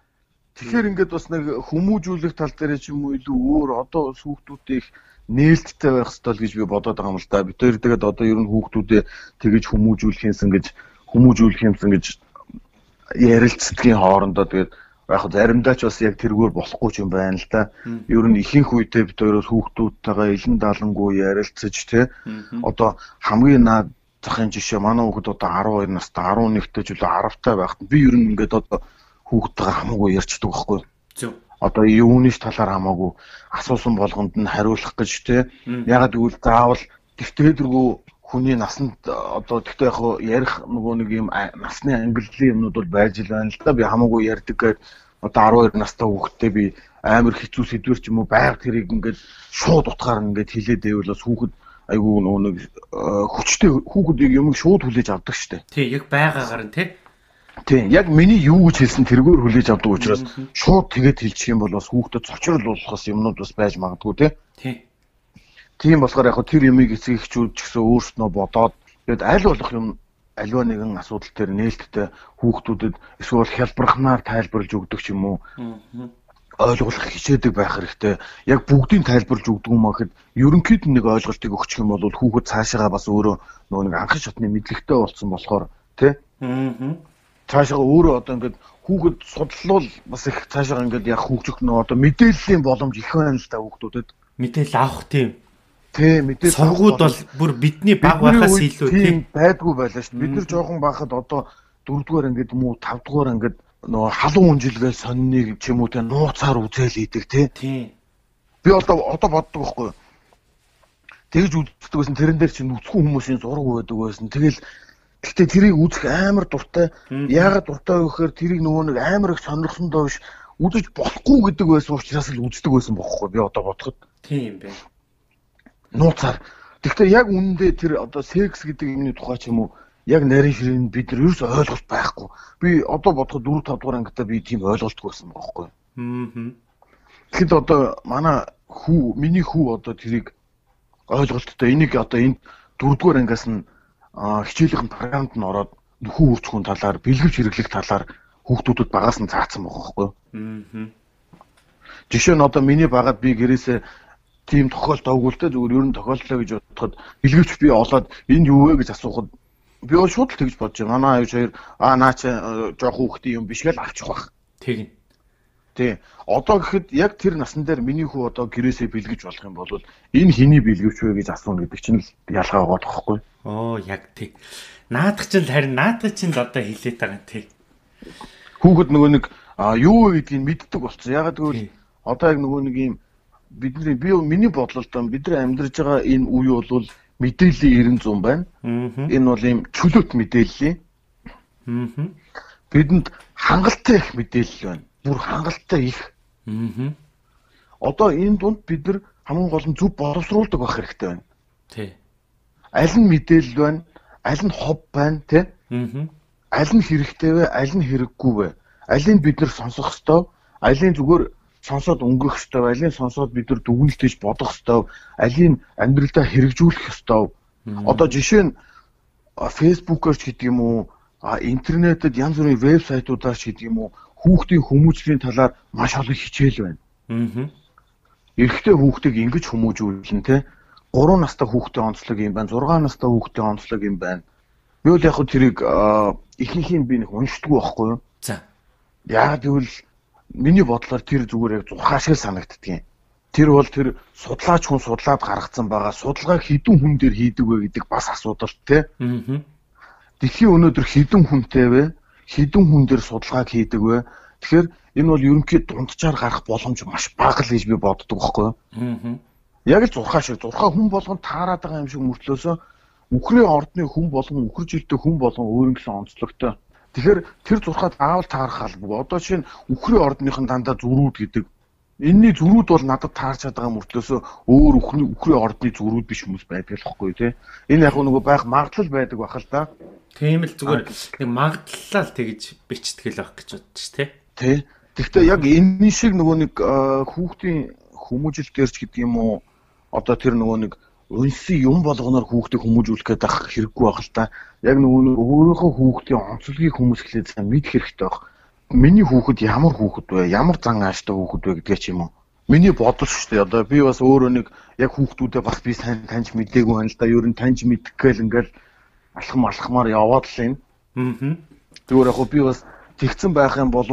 Тэгэхээр ингээд бас нэг хүмүүжүүлэх тал дээр ч юм уу илүү өөр одоо хүүхдүүдийн нээлттэй байх ёстой л гэж би бодоод байгаа юм л да. Бид хоёр тэгээд одоо ер нь хүүхдүүдээ тэгэж хүмүүжүүлэх юмсан гэж хүмүүжүүлэх юмсан гэж ярилцдгийн хоорондоо тэгээд яг заримдаа ч бас яг тэргээр болохгүй юм байна л да. Ер нь ихэнх үедээ бид өөрөөр хүүхдүүдтэйгээ илэн далангуй ярилцаж те одоо хамгийн наад захын жишээ манай хүүхэд одоо 12 настай 11-тэй ч үлээ 10-тай байхад би ер нь ингээд одоо хүүхдтэйгээ хамаагүй ярьчдаг байхгүй. Зөв. Одоо юуныш талаар хамаагүй асуусан болгонд нь хариулах гэж те. Ягаад гэвэл заавал дэвтэрдэргүй хүний насанд одоо тэгтээ яг ярих нөгөө нэг юм насны ангиллын юмнууд бол байж л байна л да. Би хамаагүй ярьдаг гэж одоо 12 настай хүүхдтэй би амар хэцүү сэдвэр ч юм уу байг тэрийг ингээд шууд утгаар ингээд хилээд байвал бас хүүхэд айгүй нөгөө нэг хүчтэй хүүхдийг юм шууд хүлээж авдаг штэ. Тий, яг байгаагаар нь тий. Тийм, яг миний юу гэж хэлсэн тэргээр хүлээж авдаг учраас шууд тэгээд хэлчих юм бол бас хүүхдэд цочруулахс юмнууд бас байж магадгүй тий. Тий. Тийм болохоор яг тэр юмыг эцэг эхчүүд ч гэсэн өөрснөө бодоод тэгээд аль болох юм аливаа нэгэн асуудал дээр нээлттэй хүүхдүүдэд эсвэл хялбархнаар тайлбарлаж өгдөг ч юм уу ойлгох хичээдэг байх хэрэгтэй. Яг бүгдийг тайлбарлаж өгдөг юм ахэд ерөнхийд нэг ойлголтыг өгчих юм бол хүүхэд цаашаа бас өөрөө нөгөө нэг анхан шатны мэдлэгтэй болсон болохоор тий. Аа. Цаашаа өөрөө одоо ингээд хүүхэд судлал бас их цаашаа ингээд яг хүүхжих нөгөө одоо мэдээллийн боломж их байна л да хүүхдүүдэд. Мэдээлэл авах тийм Тий, мэдээ сургууд бол бүр бидний баг байхаас илүү тийм байдгүй байлаа шүү. Бид нар жоохон байхад одоо 4-р ангид юм уу 5-р ангид нөгөө халуун үнжилгээ сонныг ч юм уу те нууцаар үзэл идэг тий. Би одоо одоо боддог байхгүй. Тэгж үздэг байсан тэрэн дээр чинь үсгүй хүмүүсийн зураг байдаг байсан. Тэгэл гэхдээ тэрийг үзэх амар дуртай. Яагаад дуртай вэ гэхээр тэрийг нөгөө нэг амар их сонирхсондоо биш үзэж болохгүй гэдэг байсан учраас л үздэг байсан бохоггүй би одоо бодоход. Тийм байна нууцаар. Тэгэхээр яг үнэндээ тэр одоо секс гэдэг юмны тухай ч юм уу яг нарийн ширээ бид нар ерөөс ойлголт байхгүй. Би одоо бодоход 4 5 дугаар ангидаа би тийм ойлголтгүй байсан байхгүй. Аа. Тэгэхэд одоо манай хүү миний хүү одоо тэрийг ойлголттой энийг одоо энд 4 дугаар ангиас нь хичээлийн програмд нь ороод нөхөн үрч хүн талаар бэлгэвч хэрэглэх талаар хүүхдүүдэд багаас нь заасан байгаа хөөхгүй. Аа. Жишээ нь одоо миний багад би гэрээсээ тийм тохиолдолд овгуултай зүгээр ер нь тохиолдлоо гэж бодоход бэлгэвч би олоод энэ юу вэ гэж асуухад би шууд л тэгж бодож байна. Манай аюу хоёр аа наа чи жоох хүүхдийн юм биш гэж авчих бах. Тэгнь. Тий. Одоо гэхэд яг тэр насан дээр миний хүү одоо гэрээсээ бэлгэж болох юм бол энэ хиний бэлгэвч вэ гэж асууна гэдэг чинь л ялгаа байгаа тоххой. Оо яг тий. Наадах чинь харин наадах чинь л одоо хилээд байгаа тий. Хүүхэд нөгөө нэг юу гэдгийг мэддэг болцсон. Ягаад гэвэл одоо яг нөгөө нэг юм бидний би миний бодлолд бид нар амьдарч байгаа энэ үе бол мэдээллийн 90 100 байна. Энэ бол ийм чөлөөт мэдээллийн. Бидэнд хангалттай их мэдээлэл байна. Бүр хангалттай их. Одоо энэ дунд бид нар хамгийн гол нь зөв боловсруулдаг байх хэрэгтэй байна. Тий. Аль нь мэдээлэл байна, аль нь хоб байна, тий? Аль нь хэрэгтэй вэ, аль нь хэрэггүй вэ? Алийг бид нар сонсох ёстой, алийг зүгээр сонсоод өнгөрөх ёстой, алийг сонсоод бид нар дүгнэлтэж бодох ёстой, алийг амьдралдаа хэрэгжүүлэх ёстой. Одоо жишээ нь фэйсбүүкээр ч гэдэг юм уу, интернетэд янз бүрийн вебсайтуудаар ч гэдэг юм уу, хүүхдийн хүмүүжлийн талаар маш олон хичээл байна. Аа. Эрэгтэй хүүхдийг ингэж хүмүүжүүлэн те 3 настай хүүхдээ онцлог юм байна, 6 настай хүүхдээ онцлог юм байна. Би бол яг хөө тэрийг ихэнхийн би нэг уншдаггүй байхгүй юу? За. Яагаад гэвэл миний бодлоор тэр зүгээр яг зурхаа шиг санагддгийн. Тэр бол тэр судлаач хүн судлаад гаргацсан байгаа. Судалгааг хідэн хүн дээр хийдэг вэ гэдэг бас асуудал тий. Аа. Дэлхийн өнөөдөр хідэн хүнтэй вэ? Хідэн хүн дээр судалгааг хийдэг вэ? Тэгэхээр энэ бол ерөнхийд дунджаар гарах боломж маш бага л гэж би боддог байхгүй юу? Аа. Яг л зурхаа шиг зурхаа хүн болгонд таарад байгаа юм шиг мөртлөөсөө үхрийн ордны хүн болгон үхэр жилтэй хүн болгон өөр юм гэсэн онцлогтой. Тэгэхээр тэр зурхаад аавал таарах албагүй. Одоо чинь үхрийн ордныхын дандаа зөрүүд гэдэг. Энийний зөрүүд бол надад таарч байгаа мөртлөөсөө өөр үхрийн үхрийн ордны зөрүүд биш хүмүүс байдаг л хэвгүй тий. Энэ яг нөгөө байх магадлал байдаг бах л да. Тийм л зүгээр нэг магадлалаа тэгж бичтгэл байх гэж бодчих тий. Тий. Гэхдээ яг энэ шиг нөгөө нэг хүүхдийн хүмүүжил дээрч гэдэг юм уу одоо тэр нөгөө нэг унсан юм болгоноор хүүхдийг хүмүүжүүлэх гээд ах хэрэггүй байх л та. Яг нөгөө нэг өөрийнхөө хүүхдийн онцлогийг хүмүүс хэлээд сайн мэдэх хэрэгтэй байх. Миний хүүхэд ямар хүүхэд вэ? Ямар зан ааштай хүүхэд вэ гэдгээ ч юм уу. Миний бодол шүү дээ. Одоо би бас өөрөө нэг яг хүүхдүүдээ бас би сайн таньж мэдээгүй байна л да. Ер нь таньж мэдэх гээл ингээл алхам алхмаар яваад л юм. Аа. Зүгээр яг би бас тэгсэн байх юм бол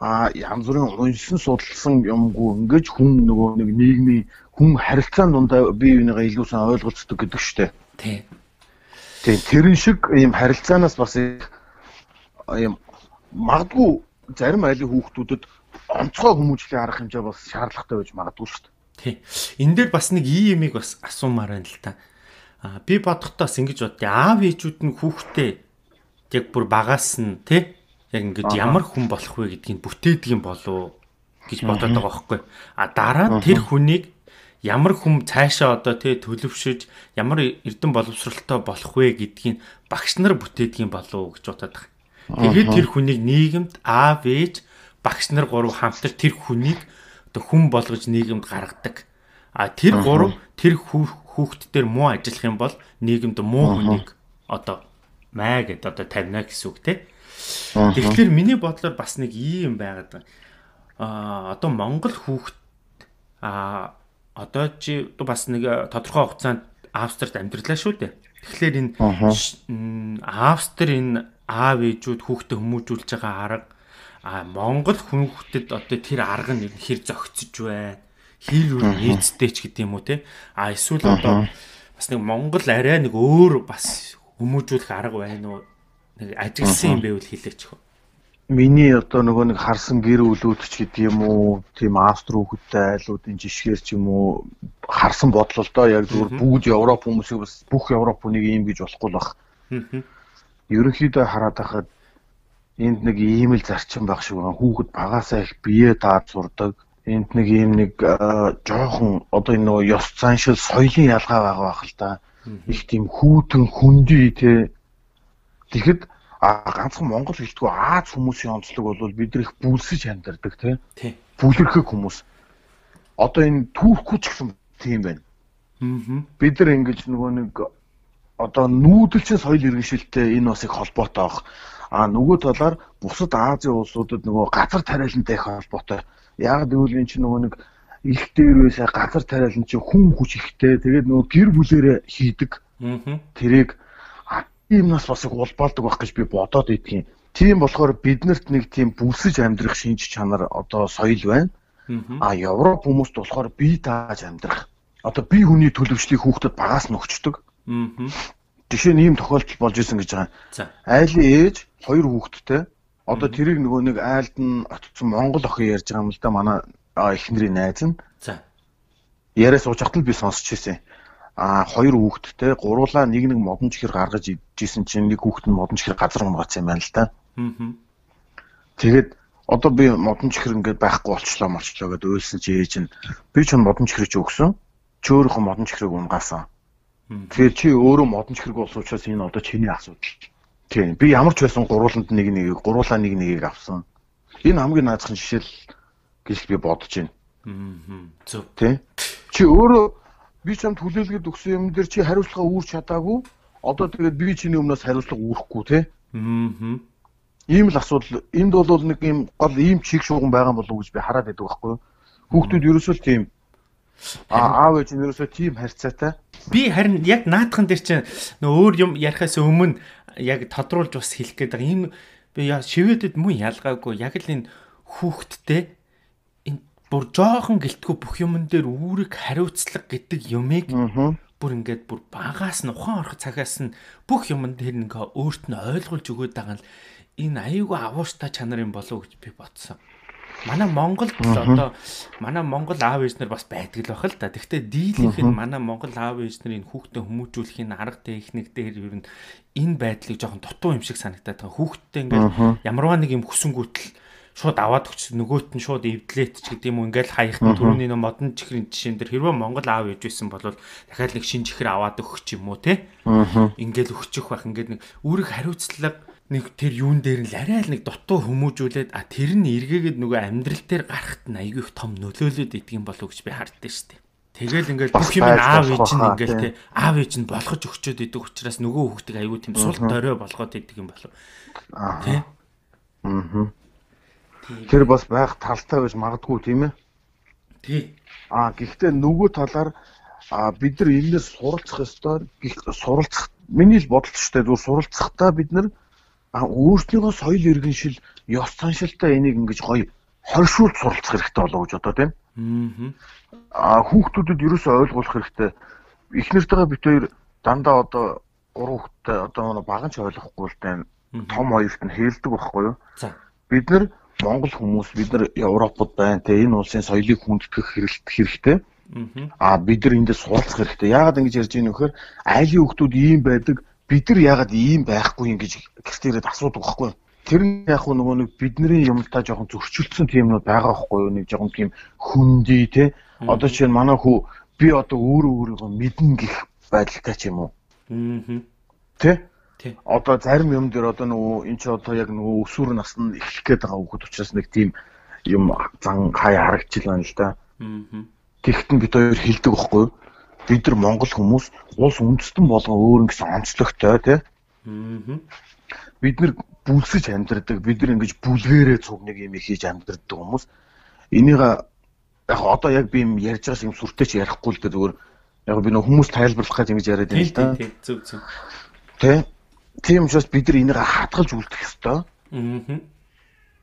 а янз бүрийн уншсан судалсан юмгүй ингэж хүн нөгөө нэг нийгмийн хүн харилцаан дундаа бие бинийгаа илүү сайн ойлголцдог гэдэг штеп. Тий. Тийм тэрэн шиг ийм харилцаанаас бас ийм магадгүй зарим айлын хүүхдүүдэд онцгой хүмүүжлийн арга хэмжээ бас шаардлагатай байж магадгүй шүү дээ. Тий. Энэ дээр бас нэг ий юмыг бас асуумаар байна л та. А би бодохдоо бас ингэж бодъё. Аав ээжүүд нь хүүхдээ яг бүр багаас нь тий яг ингээд ямар хүн болох вэ гэдгийг бүтээдэг юм болов гэж бодоод байгаа байхгүй. А дараа тэр хүнийг ямар хүм цаашаа одоо тий төлөвшөж ямар эрдэн боловсралтай болох вэ гэдгийг багш нар бүтээдэг юм болов гэж бодоод байгаа. Тэгээд тэр хүнийг нийгэмд аав ээж багш нар гурав хамтар тэр хүнийг одоо хүн болгож нийгэмд гаргадаг. А тэр гурав тэр хүүхд дээр муу ажиллах юм бол нийгэмд муу хүнийг одоо маа гэд одоо тавина гэсэн үг тий. Тэгэхээр миний бодлоор бас нэг ийм байгаад байна. Аа одоо Монгол хүүхэд аа одоо чи бас нэг тодорхой хугацаанд Австрид амьдралаа шүү дээ. Тэгэхээр энэ Австри энэ аав ээжүүд хүүхдэд хүмүүжүүлж байгаа арга а Монгол хүүхдэд одоо тэр арга нь хэр зөгцөж байна. Хэр үр нийцтэй ч гэдэг юм уу те. А эсвэл одоо бас нэг Монгол арай нэг өөр бас хүмүүжүүлэх арга байна уу? нэг ажигласан юм байвал хэлээч хөө. Миний одоо нөгөө нэг харсан гэр бүлүүд ч гэдэг юм уу, тийм Австри хүүхэдтэй айлуудын жишгээр ч юм уу харсан бодлоо доо яг зүгээр бүгд Европ хүмүүсийг бас бүх Европ хүнийг ийм гэж болохгүй бах. Ерөнхийдөө хараад байхад энд нэг ийм л зарчим байх шиг байна. Хүүхэд багасаа их бие даад сурдаг. Энд нэг ийм нэг жоохон одоо энэ нөгөө ёс заншил соёлын ялгаа байгаа байх л да. Их тийм хүүтэн хүндий те Тэгэхэд а ганцхан Монгол хэлтгүү Аз хүмүүсийн онцлог бол бид нар их бүлсэж амьдардаг тий. Бүлэрхэг хүмүүс. Одоо энэ түүхгүй ч гэсэн тийм байна. Бид нар ингэж нөгөө нэг одоо нүүдэлчин соёл иргэншилтэй энэ бас их холбоотой баг. А нөгөө талаар бусад Азийн улсуудад нөгөө газар тариалантай их холбоотой. Яг гэвэл энэ чинь нөгөө нэг их дээр байсаа газар тариалан чинь хүн хүч ихтэй. Тэгээд нөгөө гэр бүлэрээ хийдэг. Тэрийг иймнаас бас их улбаалдаг байх гэж би бодоод идэх юм. Тийм болохоор биднэрт нэг тийм бүсэж амьдрах шинж чанар одоо соёл байна. А Европ хүмүүст болохоор бие дааж амьдрах. Одоо бие хүний төлөвшлийг хүүхдэд багаас нь өгчдөг. Жишээ нь ийм тохиолдол болж исэн гэж байгаа. Айлын ээж хоёр хүүхэдтэй. Одоо тэрийг нөгөө нэг айлд нь очсон Монгол охин ярьж байгаа юм л да манай эхнэрийн найз нь. За. Яриа сууж хатал би сонсч ирсэн а хоёр хүүхэдтэй гуруулаа нэг нэг модон чихэр гаргаж ижсэн чинь нэг хүүхэд нь модон чихэр газар унгаац юм байна л да. Аа. Тэгээд одоо би модон чихэр ингээд байхгүй болчлоо молчлоо гэдээ уйлсан чи ээж нь би ч модон чихэр чи өгсөн. Чи өөрийнхөө модон чихрийг унгаасан. Тэгэхээр чи өөрөө модон чихрэг болсон учраас энэ одоо чиний асуудал. Тийм. Би ямар ч байсан гурууланд нэг нэг гуруулаа нэг нэгийг авсан. Энэ хамгийн наазахын жишээл гэж би бодож байна. Аа. Зөв. Тийм. Чи өөрөө би чамд хүлээлгээд өгсөн юм дээр чи хариуцлага үүрч чадаагүй. Одоо тэгээд би чиний өмнөөс хариуцлага үүрэхгүй те. Аа. Ийм л асуудал. Энд бол нэг ийм гол ийм чиг шууган байгаа болов уу гэж би хараад байдаг байхгүй юу? Хүүхдүүд ерөөсөө л тийм Аа аав ээж нь ерөөсөө тийм харьцаатай. Би харин яг наадхан дээр чинь нөө өөр юм ярихаас өмнө яг тодруулж бас хэлэх гээд байгаа. Энэ би шивэдэд мөн ялгаагүй яг л энэ хүүхдтэй энэ бүр жоохон гэлтгүү бүх юмн дээр үүрэг хариуцлага гэдэг юмыг бүр ингээд бүр багаас нь ухаан орох цагаас нь бүх юмн дээр ингээ өөрт нь ойлгуулж өгöd байгаа нь энэ аюулгүй авууштай чанар юм болов уу гэж би бодсон. Манай Монголд одоо манай Монгол аав ээж нар бас байдаг л бахал та. Гэхдээ дийлийнх нь манай Монгол аав ээж нарын хүүхдээ хүмүүжүүлэхийн арга техник дээр ер нь энэ байдлыг жоохон дутуу юм шиг санагдаад байгаа. Хүүхдтэй ингээд ямарваа нэг юм хүсэнгүүтэл шууд аваад өгч нөгөөт нь шууд эвдлээт ч гэдэг юм уу ингээл хаяхт түрүүний нөө модон чихрийн жишээн дээр хэрвээ Монгол аав ээж байсан бол дахиад нэг шин чихэр аваад өгөх юм уу те ингээл өгчих байх ингээд нэг үүрэг хариуцлага нэг тэр юун дээр нь арай л нэг дутуу хүмүүжүүлээд а тэр нь эргээгээд нөгөө амьдрал дээр гарахт нь айгүй их том нөлөөлөд идэг юм болов гэж би хардсан шүү дээ. Тэгэл ингээл бүх юм аав ээж нь ингээл те аав ээж нь болгож өгчөөд идэг учраас нөгөө хүүхдийг айгүй тийм сул дорой болгоод идэг юм болов. Тэ? Аа. Тэр бас байх талтай байж магадгүй тийм ээ. Тий. Аа гэхдээ нөгөө талаар а бид нар энэс суралцах ёстой. Суралцах миний л бодол ч гэдэг зүгээр суралцахдаа бид нар а өөртнийгөө соёл иргэншил ёс заншилтай энийг ингэж гоё хоршуулж суралцах хэрэгтэй болов гэж одоо тийм. Аа хүүхдүүдэд ерөөсөө ойлгуулах хэрэгтэй. Эхнэртэйгээ бид хоёр дандаа одоо гурван хүүхдтэй одоо баган ч ойлгохгүй л тань том хоёрт нь хэлдэг байхгүй юу? За. Бид нар Монгол хүмүүс бид нар Европод байна те энэ улсын соёлыг хүндэтгэх хэрэгтэй. Аа бид нар эндээ суулцах хэрэгтэй. Яагаад ингэж ярьж ийм нөхөр айлын хүүхдүүд ийм байдаг бид нар яагаад ийм байхгүй юм гэж гэртээрэд асуудаг байхгүй тэр нь яг нөгөө нэг бидний юмтай жоохон зөрчилдсөн тиймнүүд байгаа байхгүй юу? Нэг жоохон тийм хүндий те? Одоо чинь манай хүү би одоо өөрөө өөрийгөө мэднэ гэх байдалтай ч юм уу? Аа тэ? Одоо зарим юм дээр одоо нөгөө эн чи одоо яг нөгөө өсвөр наснд эхлэх гээд байгаа хүүхэд учраас нэг тийм юм зан хаяа харагдчихл байна л да. Аа тэгтэн бид хоёр хилдэг байхгүй юу бид нар Монгол хүмүүс улс үндэстэн болгон өөр юм гэсэн онцлогтой тий. Аа. Бид нар бүлсэж амьдардаг, бид нар ингэж бүлгээрээ цуг нэг юм хийж амьдардаг хүмүүс. Энийг яг одоо яг би юм ярьж байгаа юм сүртэй ч ярихгүй л дээ зүгээр яг би нөх хүмүүс тайлбарлах гэж ингэж яриад байна л да. Тий, зөв зөв. Тэ. Тийм учраас бид нар энийг хатгалж үлдэх ёстой. Аа.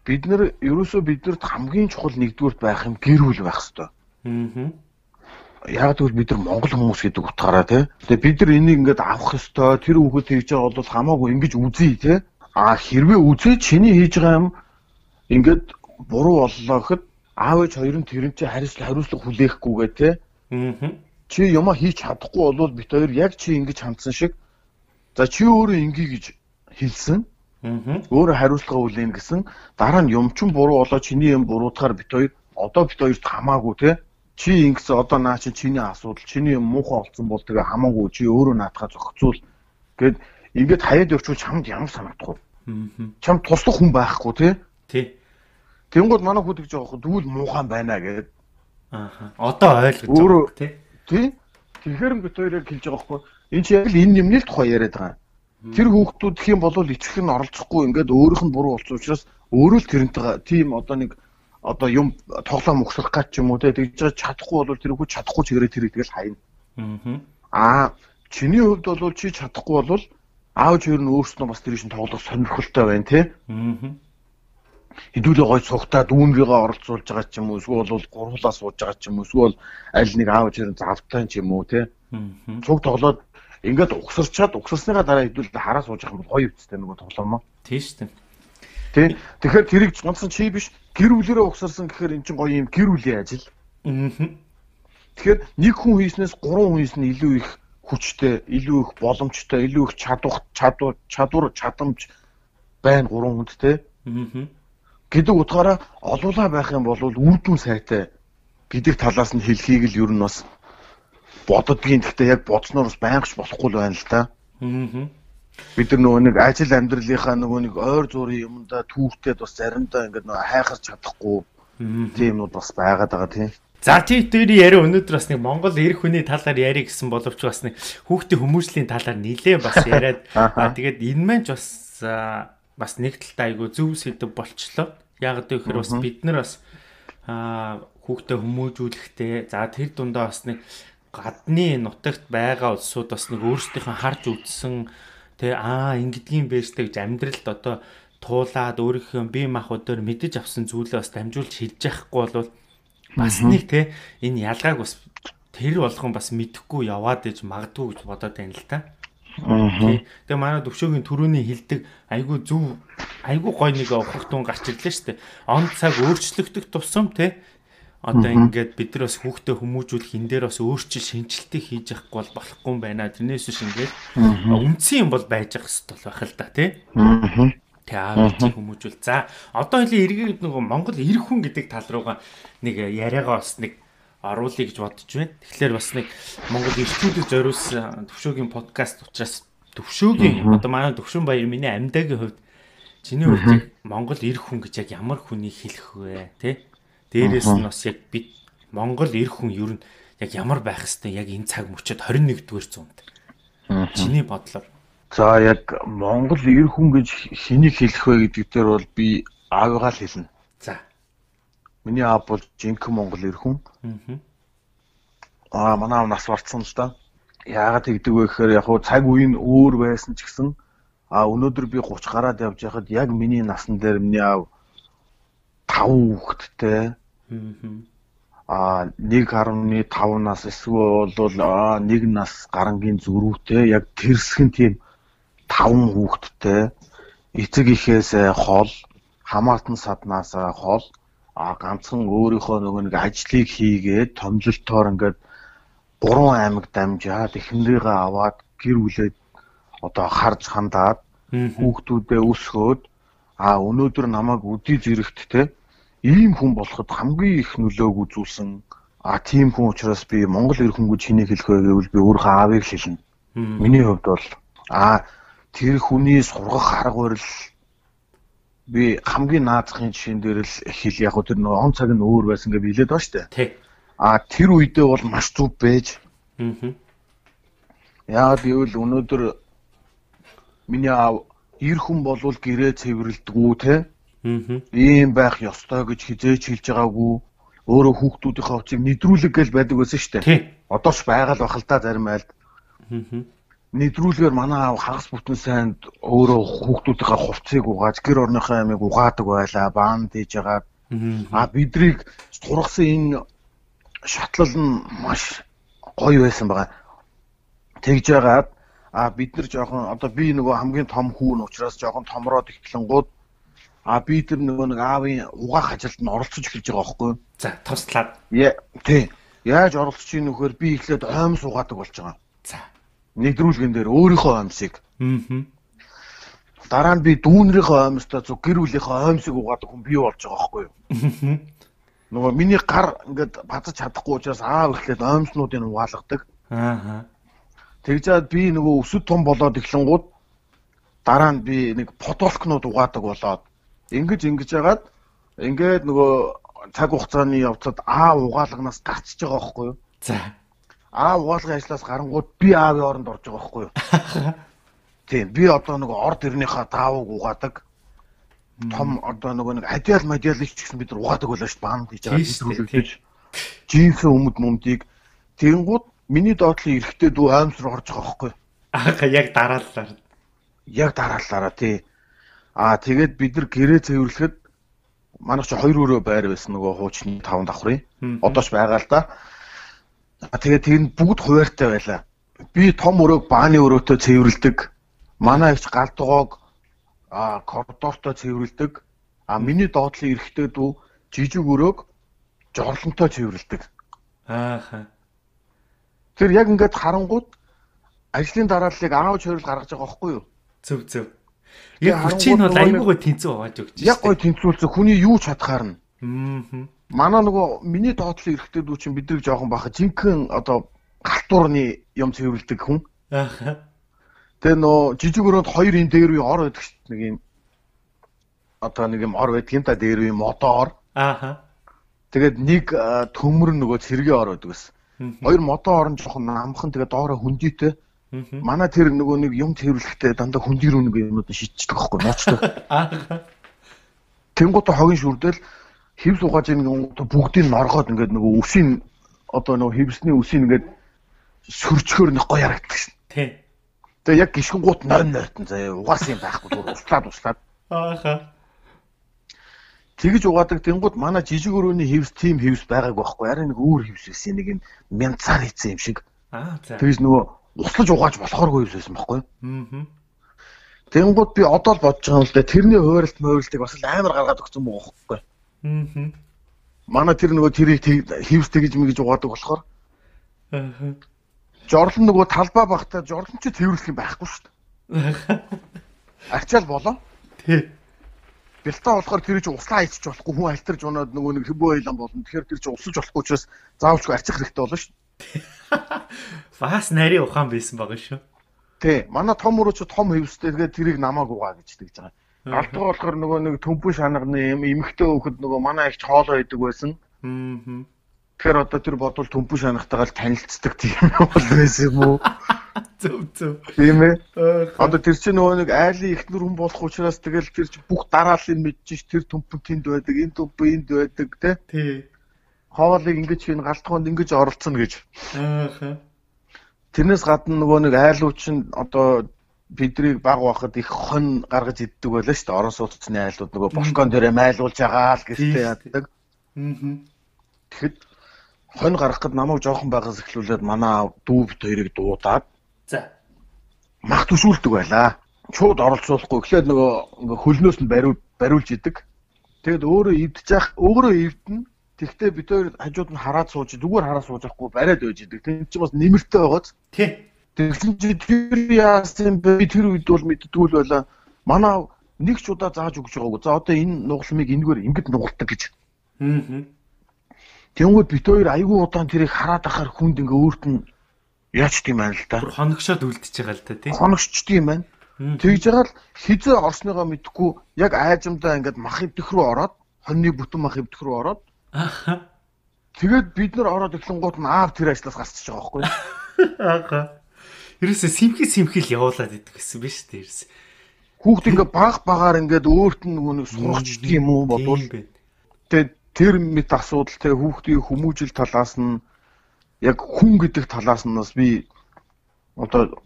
Бид нар ерөөсөө биднэрт хамгийн чухал нэгдүгürt байх юм гэр бүл байх ёстой. Аа яг тэгвэл бид нар монгол хүмүүс гэдэг утгаараа тий. Тэгээ бид нар энийг ингээд авах ёстой. Тэр хүүхэд хийж байгаа бол хамаагүй ингэж үзье тий. А хэрвээ үзээ чиний хийж байгаа юм ингээд буруу боллоо гэхэд аав ээж хоёр нь тэр нь чи хариуцлага хариуцлага хүлээхгүйгээ тий. Аа. Чи юмаа хийж чадахгүй бол бит хоёр яг чи ингэж хандсан шиг за чи өөрөө ингэе гэж хэлсэн. Аа. Өөрөө хариуцлага хүлээн гэсэн дараа нь юм чин буруу болоо чиний юм буруутахаар бит хоёр одоо бит хоёрт хамаагүй тий чи ингэсэн одоо наа чи чиний асуудал чиний юм муухай болсон бол тэгээ хамаагүй чи өөрөө наатахаа зохицуул гэд ингээд хаяад өрчүүл чамд ямар санагдах вэ? Чам туслах хүн байхгүй тий? Тий. Тэнгууд манай хүүд гэж байгаа дүүл муухан байна гэд. Аа. Одоо ойлгож байгаа тий. Тий. Тэгэхээр бит хоёрыг хэлж байгаа байхгүй. Энд чи яг л энэ юмны л тухай яриад байгаа. Тэр хүүхдүүд гэх юм бол ичих нь оролцохгүй ингээд өөрийнх нь буруу болсон учраас өөрөө л тэрнтэйгээ тийм одоо нэг одоо юм тоглоом өгсөх гад ч юм уу тэгж чадахгүй бол тэр хүү чадахгүй чигээрээ тэр тэгэл хайна. Аа чиний хувьд бол чи чадахгүй бол аав хоёр нь өөрснөө бас тэр шин тоглох сонирхолтой байна те. Хэдүүлээ гой цугтаа дүүнрийгээ оролцуулж байгаа ч юм уу эсвэл бол гурвлаа сууж байгаа ч юм уу эсвэл аль нэг аав хоёр завтай ч юм уу те. Цуг тоглоод ингээд угсарчаад угсарсныгаа дараа хэдүүлээ хараа сууж байгаа юм гоё үстэй нөгөө тоглоомоо. Тийм Тэ. Тэгэхээр тэрийг ганцхан чи биш гэр бүлэрээ угсарсан гэхээр эн чинь гоё юм гэр бүлийн ажил. Аа. Тэгэхээр нэг хүн хийснээс гурван хүн хийсэн илүү их хүчтэй, илүү их боломжтой, илүү их чадвар, чадвар, чадвар, чадамж байна гурван хүнд те. Аа. Гэдэг утгаараа олуулаа байх юм бол үрдүн сайтай гэдэг талаас нь хэлхийг л ер нь бас бододгийн. Гэхдээ яг бодсноор бас байнгаш болохгүй л байна л да. Аа бид нар нөгөө нэг ажил амьдралынхаа нөгөө нэг ойр зургийн юмдаа түүхтэд бас заримдаа ингээд нөгөө хайхарч чадахгүй тийм юмуд бас байгаад байгаа тийм. За тий дээрийн яриа өнөөдөр бас нэг Монгол эрх хүний талаар ярих гэсэн боловч бас нэг хүүхдийн хүмүүжлийн талаар нилээ бас [LAUGHS] яриад тэгээд энэ маань ч бас бас нэг талтай айгу зөв сэдв болчлоо. Яг гэвэл бас бид нар бас хүүхдээ хүмүүжүүлэхдээ за тэр дундаа бас нэг гадны нутагт байгаа улсууд бас нэг өөрсдийнхөө харж үзсэн Тэ аа ингэдгийн бэжтэй гэж амьдралд одоо туулаад өөрийнхөө бие махбодоор мэдэж авсан зүйлээ бас дамжуулж хэлж яахгүй бол бас нэг те энэ ялгааг бас тэр болгон бас мэдхгүй яваад иж магадгүй гэж бодоод байна л та. Тэгээ манай төвшөөгийн төрөний хилдэг айгүй зүв айгүй гой нэг ухах тун гарч ирлээ шүү дээ. Он цаг өөрчлөгдөх тусам те одоо ингээд бид нар бас хүүхдээ хүмүүжүүлэх энэ дээр бас өөрчил шинжилтийг хийж явахгүй бол болохгүй юм байна. Тэрнээс биш ингээд үндсэн юм бол байж ах хэвэл байх л да тий. Тэ аав чи хүмүүжүүл. За одоо хэлээ эргээд нөгөө Монгол ирэх хүн гэдэг тал руугаа нэг яриагаа бас нэг оруулъя гэж бодож байна. Тэгэхээр бас нэг Монгол ирчүүдэд зориулсан төвшөөгийн подкаст учраас төвшөөгийн одоо манай төвшөн баяр миний амьдагийн хувьд чиний хувьд Монгол ирэх хүн гэж яг ямар хүнийг хэлэх вэ? Тэ? Дээрээс нь бас яг бид Монгол эр хүн ер нь яг ямар байх хэвтэй яг энэ цаг мөчид 21-р зуунд. Чиний бодлоор. За яг Монгол эр хүн гэж хэнийг хэлэх вэ гэдэг дээр бол би аавыгаа л хэлнэ. За. Миний аав бол жинхэнэ Монгол эр хүн. Аа манай аав нас барцсан л да. Яагаад тэгдэг вэ гэхээр яг хуу цаг үе нь өөр байсан ч гэсэн а өнөөдөр би 30 гараад явж байхад яг миний насан дээр миний аав 5 хүүхэдтэй Аа 1.5 нас эсвэл бол нэг нас гарангийн зөрүүтэй яг тэрсхэн тийм 5 хүүхэдтэй эцэг ихээсээ хол хамаатан саднаасаа хол а ганцхан өөрийнхөө нөгөө нэг ажлыг хийгээд томжилтоор ингээд гурван аймаг дамжаад эхнэрийгээ аваад гэр бүлээд одоо харж хандаад хүүхдүүдээ өсгөөд а өнөөдөр намайг үдий зэрэгт те ийм хүн болоход хамгийн их нөлөөг үзүүлсэн а тийм хүн учраас би Монгол эр хөнгөж чиний хэлэх вэ гэвэл би өөрөө аавыг хэлнэ. Миний хувьд бол а тэр хүний сургах арга барил би хамгийн наазахын жишээн дээр л хэл яг тэр нэг он цаг нь өөр байсан гэж хэлээд байна шүү дээ. Тий. А тэр үедээ бол маш зүв байж. Аа. Яагаад гэвэл өнөөдөр миний аав эр хүн болвол гэрээ цэвэрлдэггүй те. Ийм байх ёстой гэж хизээч хэлж байгаагүй. Өөрөө хүүхдүүдийнхээ хувцыг нэдрүүлэг гэж байдаг байсан шүү дээ. Одоо ч байгаа л бах л та зарим айлд. Нэдрүүлгээр манай аав хагас бүтэн сайнд өөрөө хүүхдүүдийнхээ хувцыг угааж гэр орныхоо ямиг угаадаг байлаа. Баан дийж байгаа. А бидрийг тургасан энэ шатлал нь маш гоё байсан байгаа. Тэгж яагаад а бид нар жоохон одоо би нөгөө хамгийн том хүү нь учраас жоохон томроод ихтлэнгууд А би тэр нөгөө нэг аавын угаах ажилд нь оролцож эхэлж байгаа байхгүй юу? За, туслаад. Яа, тий. Яаж оролцож ийн нөхөр би эхлээд оймс угаадаг болж байгаа. За. Нэдрүүлгэн дээр өөрийнхөө оймсыг. Аа. Дараа нь би дүүнрийнхөө оймстой зөв гэр бүлийнхөө оймсыг угаадаг хүн би болж байгаа байхгүй юу? Аа. Нөгөө миний гар ингээд базаж чадахгүй учраас аав эхлээд оймснуудыг угаалгадаг. Аа. Тэгжээд би нөгөө өсөд том болоод эхлэнгууд дараа нь би нэг подолкнууд угаадаг болоод Ингэж ингэж яагаад ингээд нөгөө цаг хугацааны явцад аа угаалганаас гарчиж байгаа байхгүй юу? За. Аа угаалгын ажлаас гарангууд би аавын оронд орж байгаа байхгүй юу? [LAUGHS] Тийм би одоо нөгөө орд ирнийхаа даавууг угаадаг. Том одоо нөгөө нэг адиал мадиал ч гэсэн бид нар угаадаг байлаа шүү дээ. Баанд хийж байгаа. Жинхэнэ өмд мөмдийг тэгэнгүүт миний доотлын эрэхтэй дүү аимс руу орж байгаа байхгүй юу? Аа яг дараалалаар. Яг дараалалаараа тий. Аа тэгээд бид нар гэрээ цэвэрлэхэд манайх чи хоёр өрөө байр байсан нөгөө хуучны таван давхрын. Одоо ч байгаа л да. Тэгээд тэр нь бүгд хуваартай байлаа. Би том өрөөг бааны өрөөтэй цэвэрлдэг. Манай ихч галдугоог а коридортой цэвэрлдэг. А миний доотлын эрэхтэй дүү жижиг өрөөг жорлонтой цэвэрлдэг. Ааха. Тэр яг ингээд харангууд ажлын дарааллыг аав чойрол гаргаж байгаа байхгүй юу? Зөв зөв. Яг хүчийг бол айгуугаа тэнцүү хувааж өгч байна. Яг гой тэнцүүлсэн хүний юу ч хатгаар нь. Аа. Манай нөгөө миний доотлын эрэхтэй дүү чинь бидрийг жоохон баха жинхэнэ одоо галтуурны юм цэвэрлдэг хүн. Аа. Тэгээ нөө жижиг өрөөнд хоёр ин дээр үе ор байдаг шүү. Нэг юм одоо нэг юм ор байдаг юм та дээр үе мотор. Аа. Тэгээд нэг төмөр нөгөө цэргийн ор байдаг гэсэн. Хоёр мотор орон жоохон намхан тэгээ доороо хөндийтэй. Манай тэр нөгөө нэг юм тэрвэрлэхдээ дандаа хүндир үнэг юмнууд шийдчихдэг байхгүй ноцтой. [LAUGHS] Тэнгуут хогийн шүрдэл хевс угааж ийн бүгдийг норгоод ингээд нөгөө үсийн одоо нөгөө хевсний үсийг ингээд сөрчгөр нэг гоё харагддаг шин. Тий. Тэгээ яг гიშгэнгуут нойн нойртон заяа угаас юм байхгүй зүгээр услаад услаад. Ааха. Тэгж угаадаг тэнгууд манай жижиг өрөөний хевс тим хевс байгааг байхгүй арай нэг өөр хевс байсан нэг юм мянцаар хийсэн юм шиг. Аа за. Тэгж нөгөө услаж угааж болохооргүй хевс байсан байхгүй. Аа. Тэнгууд би одоо л бодож байгаа юм л да тэрний хууралт мөөрөлтийг бас л амар гаргаад өгсөн мөн байхгүй. Аа. Манай тэр нөгөө тэрийг хевс тэгж мэгж угаадаг болохоор Аа. жорлон нөгөө талбай багтаа жорлон ч тэрвэрлэх юм байхгүй шүү дээ. Ачаал болоо. Тий. Бэлтаа болохоор тэр чинь услаа хийчих болохгүй хүн альтарж унаад нөгөө нэг хэмбөө ойлон болно. Тэгэхээр тэр чинь усалж болохгүй учраас заавалчгүй арчих хэрэгтэй болно шүү. [LAUGHS] Бас нарийн ухаан байсан байгаа шүү. Тий. Манай том өрөөч том хөвстэй тэгээд тэрийг намааг угаа гэж тэгж байгаа. Алтгаа болохоор нөгөө нэг төмпөн шанагны юм эмхтэй хөхөд нөгөө манай их хоолоо идэг байсан. Аа. Тэгэхээр одоо тэр бодвол төмпөн шанагтайгаа л танилцдаг тийм [LAUGHS] бол байсан юм уу? [LAUGHS] Зөв зөв. Тийм ээ. Одоо тэр чинь нөгөө нэг айлын ихнэр хүн болох учраас тэгэл тэр чинь бүх дарааллыг мэдчихэж тэр төмпөн тэнд байдаг, энэ төмпөн энд байдаг те. Тий. Хоолыг ингэж хийн галтгоонд ингэж оролцсон гэж. Тэрнээс гадна нөгөө нэг айлууд чинь одоо бидрийг баг байхад их хон гаргаж иддэг байлаа шүү дээ. Орон сууцны айлууд нөгөө бошкон дээрээ майлуулж байгаа л гэжтэй яддаг. Тэгэхэд хонь гарах гэд намайг жоохон байгаас эхлүүлээд манай дүү бит хоёрыг дуудаад За. мах төшүүлдэг байлаа. Шууд оролцуулахгүй эхлээд нөгөө хөлнөөс нь бариул бариулж идэг. Тэгэд өөрөө ивдэж яах өөрөө ивдэн. Тэгтээ бид хоёр хажууд нь хараад сууж зүгээр хараад сууж байхгүй бариад байж идэг. Тэн чинь бас нэмэртэй байгааз. Тий. Тэгсэн чи тэр яасан бэ? Би тэр үед бол мэддгүй л байла. Манай нэг ч удаа зааж өгч байгаагүй. За одоо энэ нугалмыг энэгээр ингэд нугалдаг гэж. Аа. Тэнгүүд бит хоёр айгүй удаан тэрийг хараад ахаар хүнд ингээ өөрт нь яач тийм байна л да. Хоногшоод үлдчихэж байгаа л да тий. Хоногчд юм байна. Тэгж байгаа л хизээ орсныгоо мэдхгүй яг айжамдаа ингээд мах ивдэх рүү ороод хоньны бүтэн мах ивдэх рүү ороод. [LAUGHS] тэгээд бид нар ороод эхлэнгууд нь аав тэр ажлаас гасчихж байгаа байхгүй. [LAUGHS] Ааха. Ерөөсө симхи симхил явуулаад идэх гэсэн биз дээ ерөөс. Хүүхд ингээ баг багаар ингээд өөрт нь нөгөө нэг сурахчдаг юм уу бодвол тэгээд тэр мэд асуудал те хүүхдийн хүмүүжил талаас нь яг хүн гэдэг талаас нь бас би одоо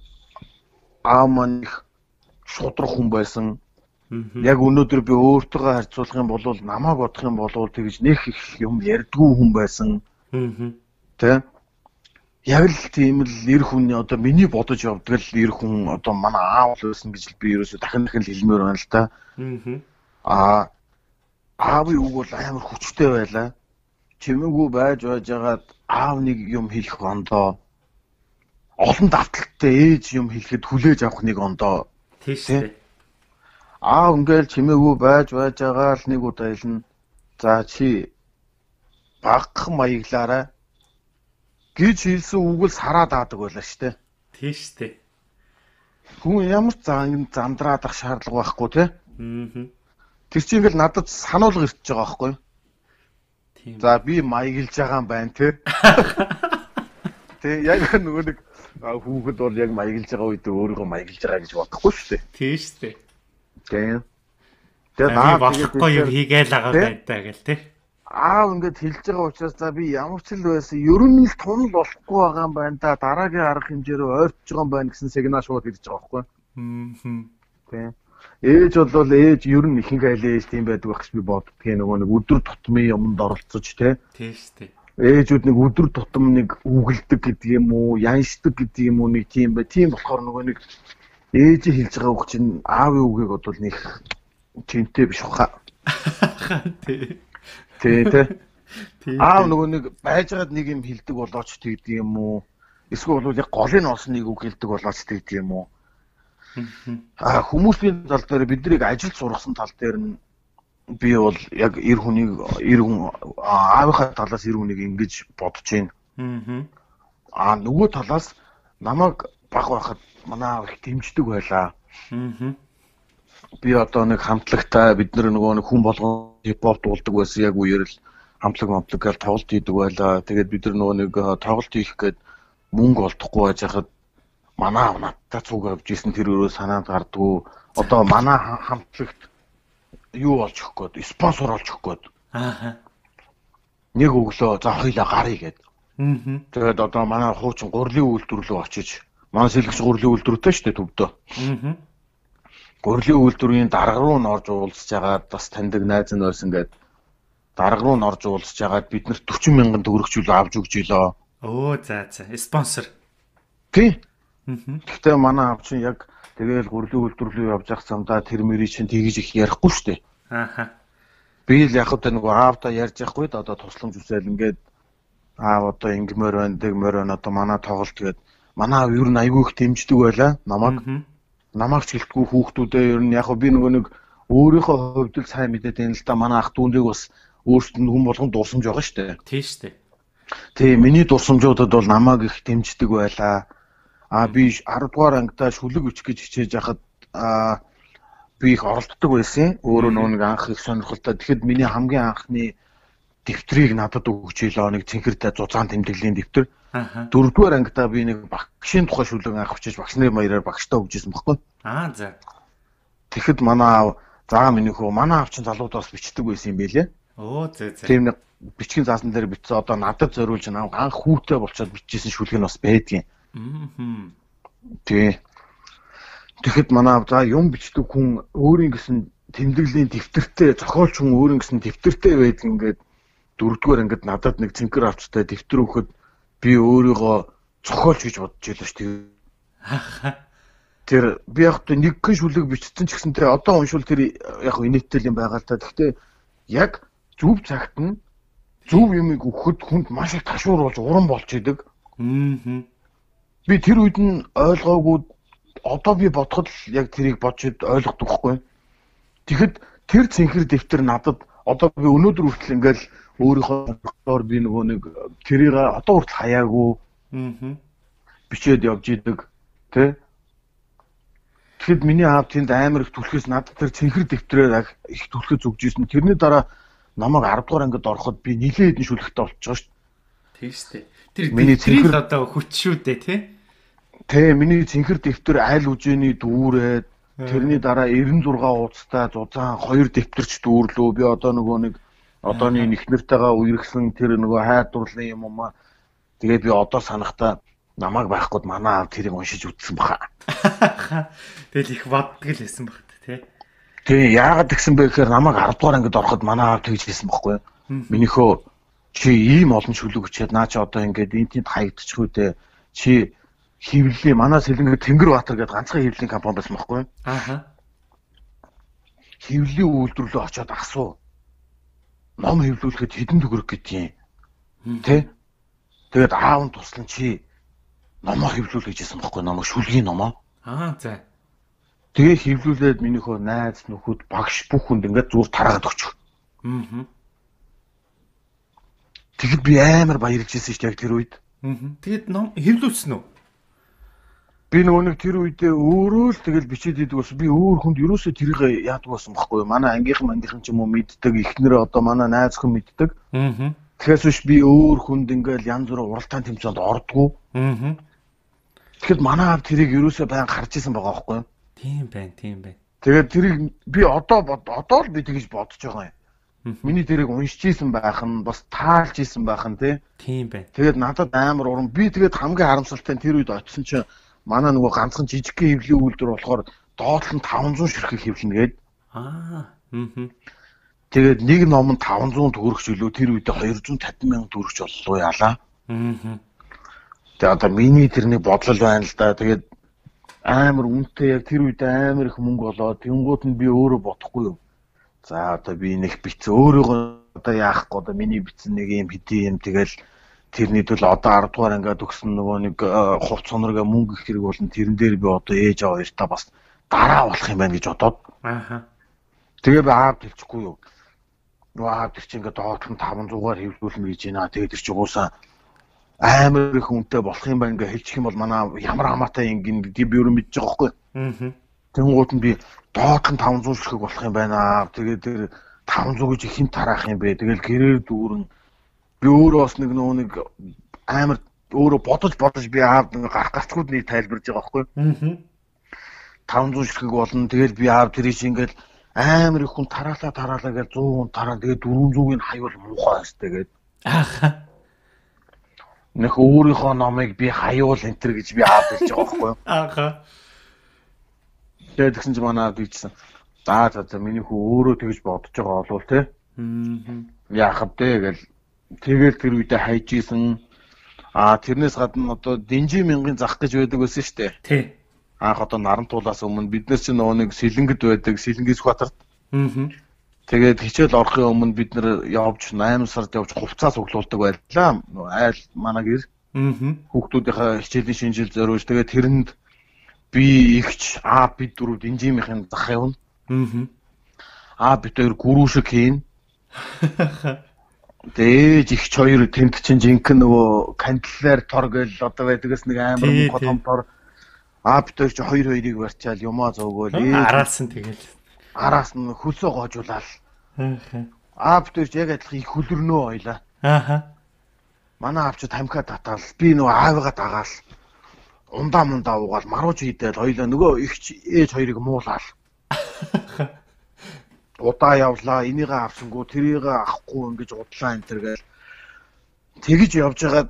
аав маань их шудрах хүн байсан. Яг өнөөдөр би өөртөөгөө харьцуулах юм бол намайг бодох юм бол тэгж нэх их юм ярьдгүй хүн байсан тий. Яг л тийм л нэр хүний одоо миний бодож явдаг л нэр хүн одоо манай аав л байсан гэж би ерөөсө дахин дахин хэлмээр байна л. Мгм. Аа аавын үг бол амар хүчтэй байлаа. Чимээгүй байж байжгаад аав нэг юм хэлэх ондоо олон давталтай ээж юм хэлэхэд хүлээж авах нэг ондоо Тийш Тий. Дээ. Аа ингээл чимээгүй байж байж байгаа л нэг удаа хэлнэ. За чи багах маяглаарай гэж хэлсэн үг л сараад аадаг байлаа штэ. Тийш дээ. Хүн ямар ч зан замдраадах шаардлага байхгүй те. Аа. Тэр чинь ингээл надад сануулга ирчихэж байгаа байхгүй. Тийм. За би маяглаж байгаа юм байна те. [LAUGHS] Тэ яг нөгөө нэг хүүхэд бол яг маяглаж байгаа үед өөрийгөө маяглаж байгаа гэж бодохгүй шүү дээ. Тийш дээ. Тийм. Би Тэгээд наа болохгүй юм хийгээл байгаа Тий. байдаа гэл тий. аав ингээд хэлж байгаа учраас за би ямар ч л байсан ер нь л тунал болохгүй байгаа юм байна да дараагийн арга хэмжээрөө ойртож байгаа юм байна гэсэн сигнал шууд ирж байгаа байхгүй Мгм. тийм ээж бол ээж ер нь ихэнх айлын ээж тийм байдаг байх гэж би боддгийн нөгөө нэг өдөр тутмын юмд оролцож тий Тийш дээ. ээжүүд нэг өдөр тутам нэг үгэлдэг гэдэг юм уу яншдаг гэдэг юм уу нэг тийм бай тийм болохоор нөгөө нэг ээж хэлж байгаа үг чинь аавын үгийг бодвол нэг чинтэй биш баха Тий. тий тий. Аав нөгөө нэг байжгаад нэг юм хилдэг болооч тэгдэг юм уу? Эсвэл бол яг голын олсныг үг хилдэг болооч тэгдэг юм уу? Аа хүмүүсийн тал дээр биднийг ажил сургасан тал дээр нь би бол яг эр хүнийг эр хүн аа, аавынхаа талаас эр хүнийг ингэж бодож байна. Аа нөгөө талаас намайг баг байхад манай их дэмждэг байлаа. Мгм. би одоо нэг хамтлагтай бид нар нөгөө нэг хүн болгон хипхоп дуулдаг байсан яг үеэр л хамтлаг момтлог гал тоглолт хийдэг байлаа. Тэгээд бид нар нөгөө нэг э, тоглолт хийх гээд мөнгө олдохгүй байж хахад манай надтай цуг авч исэн тэр өрөө санаанд гардггүй. Одоо манай ха- хамтлагт юу олж өгөх гээд спонсор олж өгөх гээд Ааха. нэг өглөө за хоёлаа гарыг гээд. Мгм. Тэгээд одоо манай хуучин гурлийн үйлдвэрлэлөө очиж Манай сэлгэж гурлийн үйлдвэртэй шүү дээ төвдөө. Аа. Гурлийн үйлдвэрийн дарга руу н орж уулзж агаад бас таньдаг найз нь байсан гээд дарга руу н орж уулзж агаад бид нарт 40 мянган төгрөгчүүл авч өгч илоо. Оо за за. Спонсор. Тий. Аа. Гэхдээ манай чинь яг тэгэл гурлийн үйлдвэрлэл явж явах замдаа тэр мөрий чинь тэгж их ярихгүй шүү дээ. Ааха. Би л яг одоо нөгөө аавда ярьж явахгүй да одоо тусламж үсэл ингээд аав одоо ингэмээр байна, тэгмээр байна одоо манай тоглолт тэгээд манай ер нь айгүй их дэмждэг байлаа намайг. Намайг ч гэлтгүй хүүхдүүдээ ер нь яг би нөгөө нэг өөрийнхөө хувьд л сайн мэдээд байна л да манай ах дүүнрийг бас өөрсдөд нь хүн болгон дурсамж байгаа шүү дээ. Тийм шүү дээ. Тий, миний дурсамжуудад бол намайг их дэмждэг байлаа. Аа би 10 дугаар ангидаа шүлэг өчг гэж хичээж яхад аа би их оролддог байсан. Өөрөө нөө нэг анх их сонирхолтой. Тэгэхэд миний хамгийн анхны дэвтрийг надад өгч илоо нэг цэнхэртэй зузаан тэмдэглэлийн дэвтэр. Дөрөвдүгээр ангидаа би нэг багшийн тухай шүлэг анх өчөж багш нарын баяраар багштаа өгчээсэн баггүй. Аа за. Тэгэхэд манай аав заа миний хөө манай аав чинь залуудаас бичдэг байсан юм байлээ. Оо за за. Тийм нэг бичгийн заасан дээр бичсэн одоо надад зориулж аав анх хүүтэй болчоод бичижсэн шүлэг нь бас байдгийн. Аа. Тий. Тэгэхэд манай за юм бичдэг хүн өөрийн гэсэн тэмдэглэлийн дэвтэртэй зохиолч хүн өөрийн гэсэн дэвтэртэй байдаг ингээд дөрөвдүгээр ангид надад нэг цэнхэр авчтай дэвтэр өгөхөд би өөрийгөө зохиолч гэж бодож байлаа шүү дээ. Тэр би яг тэ нэг гэн шүлэг бичсэн ч гэсэн тэр одоо уншвал тэр яг инээдтэй юм байгаа л та. Гэхдээ яг зөв цагт нь зөв юмыг өгөхөд хүнд маш их ташууруулж уран болж идэг. Аа. Би тэр үед нь ойлгоогүй одоо би бодоход л яг тэрийг бодж ойлгодог хгүй. Тэгэхэд тэр цэнхэр дэвтэр надад одоо би өнөөдөр хүртэл ингээл өөрийнхөө би нөгөө нэг тэрийг одоо хүртэл хаяагүй Аа. бичээд явж идэг тий. Тэгэхэд миний аав тэнд амар их түлхээс надад тэр цэнхэр дэвтрээр их түлхэж өгж ирсэн. Тэрний дараа намайг 10 дугаар ангид ороход би нилээ хэдэн шүлэгтэй болчихоо шүү. Тийм шүү дээ. Тэр Миний цэнхэр- одоо хүч шүү дээ тий. Тэ миний цэнхэр дэвтэр аль үжээний дүүрээд тэрний дараа 96 ууцтай зузаан хоёр дэвтэрч дүүрлөө. Би одоо нөгөө нэг одооний нэхнэртэйгээ үерхсэн тэр нөгөө хайдварлын юм уу Тэгээ би одоо санахта намайг байхгүй манай аав тэрийг уншиж үзсэн баха. Тэгэл их боддог л байсан багт тий. Тэгээ яагаад тэгсэн бэ гэхээр намайг 10 дугаар ангид ороход манай аав тэгж хэлсэн байхгүй юу? Минийхөө чи ийм олон шүлэг өчөөд наа чи одоо ингээд энэ тэнд хаягдчих үү дээ. Чи хөвлийн манай сэлэнгэ Тэнгэр Баатар гэдэг ганцхан хөвлийн компани байсан байхгүй юу? Ааха. Хөвлийн үйлдвэрлэлөө очиод асуу. Ном хөвлүүлэхэд хэдэн төгрөг гэдгийг Тэ? Тэгээд аав нь туслан чи номоо хөвлүүл гэжсэн байхгүй номоо шүлгийн номоо. Аа за. Тэгээ хөвлүүлээд минийхөө найз нөхөд багш бүх хүнд ингээд зур тараад өгчих. Аа. Тэгэхэд би амар баярлж ирсэн шүү дээ тэр үед. Аа. Тэгэд ном хэвлүүлсэн үү? Би нөгөө нэг тэр үедээ өөрөө л тэгэл бичээд идэг бас би өөр хүнд ерөөсөө тэрийг яадаг байсан байхгүй юу? Манай ангийнхан мандийнхан ч юм уу мэддэг, ихнэр одоо манай найз хүн мэддэг. Аа. Тэгээс биш би өөр хүнд ингээл янз бүр уралдаан тэмцээнд ордгоо. Аа. Тэгэхэд манай аав тэрийг ерөөсөө баян харж исэн байгаа байхгүй юу? Тийм байна, тийм байна. Тэгээд тэрийг би одоо одоо л би тэгж бодож байгаа юм. Миний тэрийг уншиж исэн байх нь бас таалж исэн байх нь тий. Тийм байна. Тэгээд надад амар уран би тэгээд хамгийн харамсалтай нь тэр үед очисон чинь манай нөгөө ганцхан жижигхэн хөвлийн үйлдвэр болохоор доотлол нь 500 ширхэг хөвлөнө гээд Аа. Тэгээд нэг ном нь 500 төгрөгч үлээ тэр үед 250 мянга төгрөгч боллоо яалаа. Аа. Тэгээд одоо миний тэрний бодлол байна л да. Тэгээд амар үнэтэй яг тэр үед амар их мөнгө болоод тэнгууд нь би өөрөө бодохгүй юу. За одоо би нэг бич өөрөөгөө одоо яахгүй одоо миний бичсэн нэг юм хэдий юм тэгэл тэрний төлөө одоо 10 дугаар ангиад өгсөн нөгөө нэг э, хувц сонорга мөнгө их хэрэг болон тэрэн дээр би одоо ээж аваа хоёртаа бас дараа болох юм байна гэж бодоод Аа. тэгээ би аав хэлчихгүй юу. Нөгөө аав тэр чинь ингээд доотлон 500-аар хэвлүүлнэ гэж байна. Тэгээд тэр чинь уусаа амар их үнэтэй болох юм байна ингээ хэлчих юм бол манай ямар хамаатай юм гин би өөрөө мэдэж байгаа байхгүй. Аа. Тэнгууд нь би доотлон 500 ширхэг болох юм байна. Тэгээд тэр 500 гэж хин тараах юм бэ. Тэгэл гэрээр дүүрэн би өөрөө бас нэг нөө нэг амар өөрөө бодож бодож би аав нэг гарах гарцгууд нэг тайлбарж байгаа байхгүй. Аа. 500 ширхэг болно. Тэгэл би аав тэр чинь ингээл амар их хүн тараалаа тараалаа гэж 100 хүн тараа. Тэгээд 400-ыг хаюул муухай хэвчтэй гээд Ааха. нөх өөрийнхөө номыг би хаюул энэ төр гэж би аав хэлж байгаа байхгүй. Ааха. Тэгээд тэгсэн чинь манай аав дийдсэн. За за за миний хүү өөрөө тэгж бодож байгаа болов те. Мм. Яах вэ гэл тэгэл тэр үедээ хайж исэн. Аа тэрнээс гадна одоо Динжи мянган зах гэж байдаг байсан шүү дээ. Тий. Анх одоо нарантуулаас өмнө бид нар чинь нөгөө нэг сэлэнгэд байдаг, сэлэнгээс Батарт. Мм. Тэгээд хичээл орохын өмнө бид нар явж 8 сард явж хувцас цуглуулдаг байлаа. Айл манай гэр Мм. хүүхдүүдийнхээ хичээлийн шинжил зориулж тэгээд тэрэнд би ихч аа бид дөрөв Динжимийн зах явна. Мм. Аа бид хоёр гүрүү шиг хийн. [LAUGHS] Дээж ихч хоёр тэнд чинь жинхэнэ нөгөө канцлер тор гэл одоо байдгаас нэг амар тий. том тор бид хоёр чи хоёр хоёрыг барьчаал юмаа ээж Араасан тэгэл. араас нь хөлсөө гоожуулаад хоёр ч яг адилхан их хөлөрнөө ойлаа. Ааха. Манай ч тамхиа татаал би нөгөө аавыгаа дагаал ундаа мундаа уугаал марууч хийдэл хоёлаа нөгөө ихч ээж хоёрыг муулаал. Удаа явлаа энийгээ авсангүй тэрийг авахгүй ингэж удлаа энэ төр гээл тэгж явж байгаад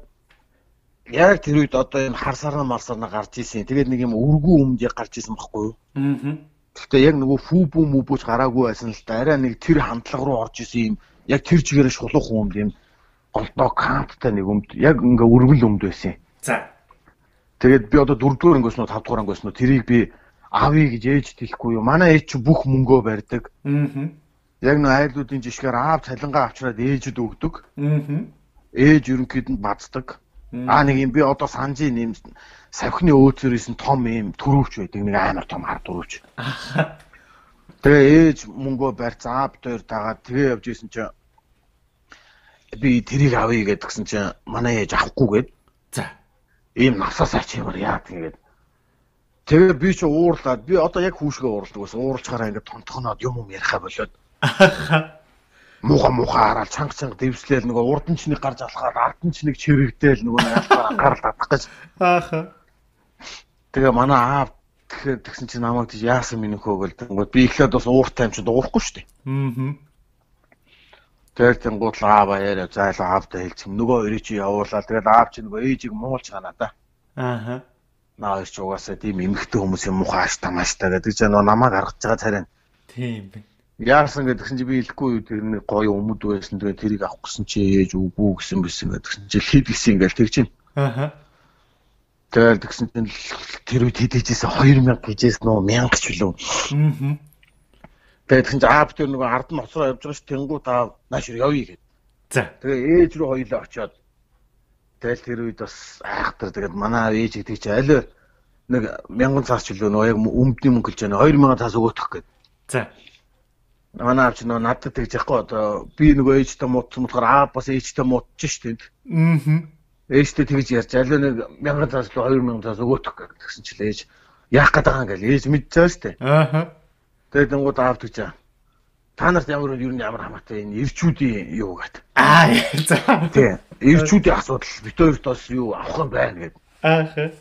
яг тэр үед одоо энэ хар сарна мар сарна гарч исэн. Тэгээд нэг юм өргүү өмд яг гарч исэн байхгүй юу? Мм. Гэхдээ яг нөгөө фүүбүү мүбүүч гараагүй байсан л да. Арай нэг тэр хандлага руу орж исэн юм. Яг тэр чигээр шулуух өмд юм. Голдоо канттай нэг өмд. Яг ингээ өргөл өмд байсан. За. Тэгээд би одоо дөрөвдүгээр ангиос нь тавдугаар ангиос нь тэрийг би авъя гэж ээж хэлэхгүй юу. Манай ээж чинь бүх мөнгөө барьдаг. Мм. Яг нөө айлуудын жишгээр аав цалингаа авчраад ээжэд өгдөг. Мм. Ээж ерөнхийдөнд бацдаг. Аа нэг юм би одоо санжийн юм савхны өөцөрөөс нь том юм төрөвч байдаг. Нэг амар том хар төрөвч. Тэгээ ээж мөнгөө барьц аав дээр дагаад тэгээ явж исэн чинь би тэрийг авъя гэдгсэн чинь манай ээж авахгүй гээд За. ийм насасаа чимэр яа тэгээд тэгээ би чи уурлаад би одоо яг хүүшгээ уурладаг байсан. Ууралчаараа ингээд тонтохноод юм юм яриха болоод. Мууха мууха хараад чанга чанга дэвслээл нөгөө урд нь ч нэг гарч алхаад ард нь ч нэг чирэгдээл нөгөө анхаарал татах гэж. Ааха. тэгээ манай аав тэгэхээр тэгсэн чинь намайг тийж яасан минь хөө гэл тэнгууд би ихлээд бас ууртай юм чи дуурахгүй шүү дээ. Мм. тэгээд тэнгууд л аава яриа зайл аавтай хэлцэм нөгөө хоёрыг чи явуулаа. Тэгээд аав чи нөгөө ээжийг муулж ганаа да Ааха. Наа ч угаасаа тийм эмхтэй хүмүүс юм мухааш тамааштай гэдэг чинь нөгөө намайг гаргаж байгаа царай Тийм бэ. Яасан гэдгсэн чи би хэлэхгүй юу тэр нэг гоё өмд байсан тэгээ тэрийг авах гэсэн чи ээж үгүй гэсэн бисэн гэдгсэн чи хэд гисэн ингээл тэг чинь. Ааха. Тэгэл тэгсэн чинь тэр үед хэд хийжсэн 2000 гэжээс нөө 1000 ч билүү. Тэгээд тэгсэн чи аав тэр нөгөө ард нь оцроо явж байгаа ш тэнгуут аав наашир явъя гэд. За. Тэгээ ээж рүү хоёлоо очиод тэгэл тэр үед бас айхтар тэгээд манай ээж гэдэг чи аль нэг 1000 цаас ч билүү нөө яг өмдний мөнгө хэлж байна 2000 цаас өгөөх гээд. За. Манай аав чи нөгөө надад тэгж яахгүй одоо би нөгөө ээжтэй муудсан болохоор аав бас ээжтэй муудчих ш тэнд. Мм. ээжтэй тэгж ярьж аль нэг 1000 цаас л 2000 цаас өгөөх гэсэн чил ээж яах гээд байгаа юм гээл ээж мэдж байгаа штэ. Ааха. Тэгээд тэнгууд аав тэгж та нарт ямар юу ямар хамаатай энэ ирчүүдийн юу гэдэг. Аа. За. Тий. Ирчүүдийн асуудал бит хоёрт бас юу авах юм байна гэдэг. Ааха.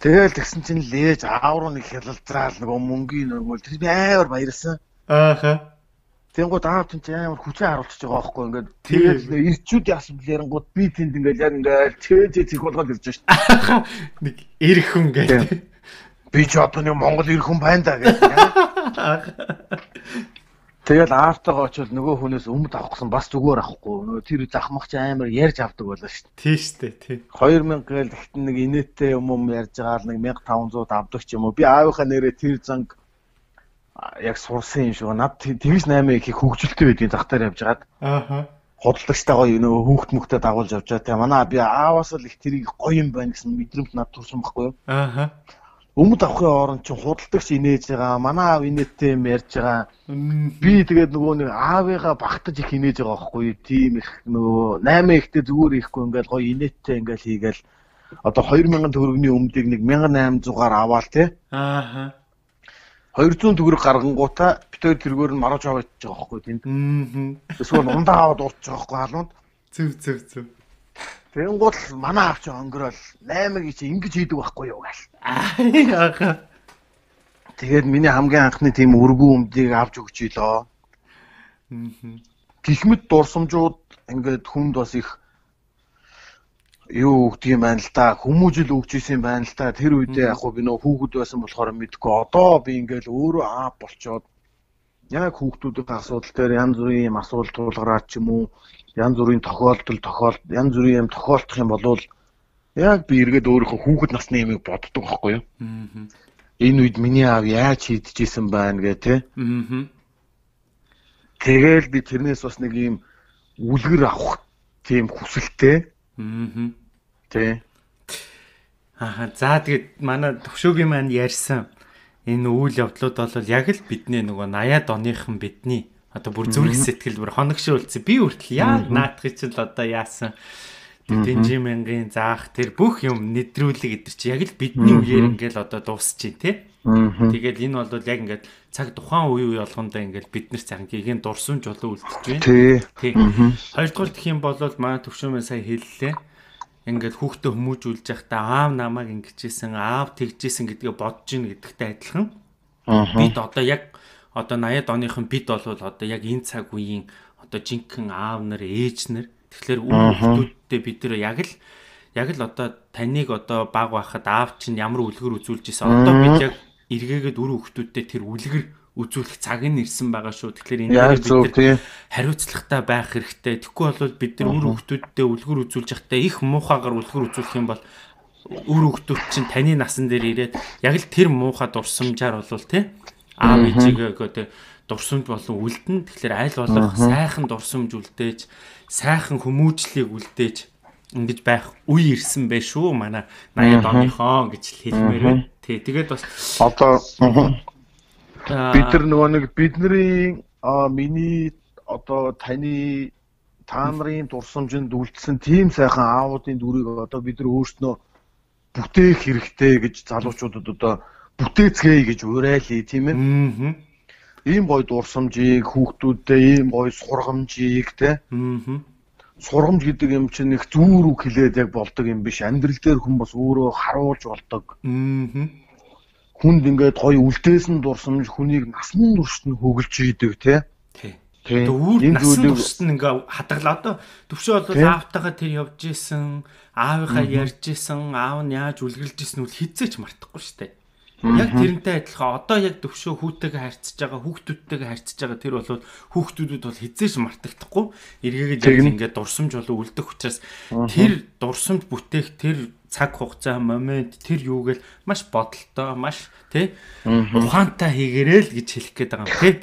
Тэгэл тэгсэн чинь л ээж аав руу нэг хялалцраал нөгөө мөнгөний нөгөө тэр би амар баярлсан. Ааха. Тэнгууд аав чинь амар хүчээ харуулчихж байгаа байхгүй ингээд Тийм. тэгэл ирчүүдийн асуудал ярингууд би тэнд ингээд яг ингээд чээ чээ болгоод ирж байгаа штэ. Нэг эрх хүн гэдэг. Би ч одоо нэг Монгол ирэх хүн байна да гэх. Тэгэл аавтайгаа очил нөгөө хүнээс өмд авах гэсэн бас зүгээр авахгүй. Нөгөө тэр захмах чи амар ярьж авдаг байлаа шүү дээ. Тий штэ тий. 2000 гээл ихтэн нэг инээдтэй юм юм ярьж байгаа л нэг 1500 авдаг ч юм уу. Би аавынхаа нэрээ тэр занг яг сурсан юм шиг. Над т- тэгж 8 их хөгжилтэй байдгийн зах дээр явж хагаад Ааха. худалдагчтайгаа нөгөө хүүхд мөхтэй дагуулж явж байгаа. Тэгээ манай би ааваас л их тэрийг гоё юм байна гэсэн мэдрэмт над турсан байхгүй юу? Ааха. Өмд авахын оронд чинь худалдагч инээж байгаа. Манай аав инээдтэй юм ярьж байгаа. Би тэгээд нөгөө нэг аавыгаа багтаж их инээж байгаа байхгүй юу тийм их нөгөө 8 ихтэй зүгээр ихгүй ингээл гоё инээдтэй ингээл хийгээл одоо 2000 төгрөгийн өмдийг нэг 1800-аар аваал те Ааха. 200 төгрөг гаргангуудаа хоёр тэргээр нь марууч аваад байгаа байхгүй тэнд Мм. эсвэл ундаа аваад уурч байгаа байхгүй халуунд Зүв зүв зүв. Тэгэнгუут л манай аав чи өнгөрөөл 8-ыг чи ингэж хийдэг байхгүй юу гал Ааха. тэгээд миний хамгийн анхны тийм өргүү өмдийг авч өгч ийлоо Мм. гихмэд дурсамжууд ингээд хүнд бас их юу өгдөг юм байна л да. Хүмүүжил өгч исэн юм байна л да. Тэр үедээ яг би нөө хүүхэд байсан болохоор мэдгүй. Одоо би ингээл өөрөө аа болчоод яг хүүхдүүдийн асуудал дээр янз бүрийн юм асуулт тулгараад ч юм уу янз бүрийн тохиолдол тохиолд янз бүрийн юм тохиолдох юм болвол яг би эргээд өөрийнхөө хүүхэд насны юмыг боддог байхгүй юу? Энэ үед миний аав яаж хийдчихсэн байна гэ тэ. Тэгэл би тэрнээс бас нэг юм үлгэр авах тийм хүсэлтэй. Тэ. Аа за тэгээд манай төвшөөгийн маань ярьсан энэ үйл явдлууд бол яг л бидний нөгөө 80-аад оныхан бидний одоо бүр зүрх сэтгэл бүр хоногшуулсан. Би үртэл яа наадахыг чинь л одоо яасан Дэнжи мянгийн заах тэр бүх юм нэдрүүлэг гэдэр чи яг л бидний үеэр ингээл одоо дуусчих тий. Тэгээд энэ бол яг ингээд цаг тухайн үе үе болгондоо ингээд бид нар цагийн гигийн дурсамж болоо үлдчихэж байна. Тий. Хоёрдугаар гэх юм бол манай төвшөөмөө сая хэллээ. Ингээд хүүхдээ хүмүүжүүлж явахдаа аав намайг ингэжсэн, аав тэгжсэн гэдгээ бодож ийн гэдэгтэй адилхан. Бид одоо яг одоо 80-ад оныхон бид бол одоо яг энэ цаг үеийн одоо жинхэнэ аав нар, ээж нар. Тэгэхээр хүүхдүүдтэй бид нэр яг л яг л одоо таныг одоо баг байхад аав чинь ямар үлгэр үзүүлж исэн одоо бид яг эргээгээд үр хүүхдүүдтэй тэр үлгэр үзүүлэх цаг нь ирсэн байгаа шүү. Тэгэхээр энэ дээр бид хариуцлагатай байх хэрэгтэй. Тэгэхгүй бол бид нар үр хүүхдүүдтэй үлгэр үзүүлж явахдаа их муухайгаар үлгэр үзүүлэх юм бол үр хүүхдүүд чинь таны насан дээр ирээд яг л тэр муухай дурсамжаар болвол тий аав ээжигээ одоо дурсамж болон үлдэн. Тэгэхээр аль болох сайхан дурсамж үлдээж сайхан хүмүүжлийг үлдээж ингэж байх үе ирсэн байх шүү манай 80-ад оныхоо гэж хэлмээр байна. Тий, тэгээд бас одоо бид нар нөгөө нэг бидний миний одоо таны та нарын дурсамжинд үлдсэн тийм сайхан аавуудын дүрийг одоо бид нар өөрснөө бүтээх хэрэгтэй гэж залуучуудад одоо бүтээцгээе гэж уриалъя тийм ээ. Аа ийм гоё дурсамжийг хүүхдүүдтэй ийм гоё сургамжийг те сургамж гэдэг юм чинь их зүүр үг хэлээд яг болдог юм биш. Амьдрал дээр хүн бас өөрөө харуулж болдог. Хүнд ингээд гоё үлдээсэн дурсамж хүнийг насан туршид нь хөглж идэг те Тэгээ үүр насан туршид нь ингээ хадгалаа. Одоо төвшөө бол аавтайгаа тэр явж исэн аавынхаа ярьж исэн аав нь яаж үлгэрлж исэн үл хизээч мартахгүй штэ Яг тэрнтэй адилхан. Одоо яг төвшөө хүүтэйгээ харьцаж байгаа хүүхдүүдтэйгээ харьцаж байгаа тэр бол хүүхдүүдэд бол хизээш мартагдахгүй. Эргээгээд яг ингээд дурсамж болоо үлдэх учраас тэр дурсамж бүтээх тэр цаг хугацаа момент тэр юугээл маш бодолтой маш тий ухаантай хийгэрээ л гэж хэлэх гээд байгаа юм тий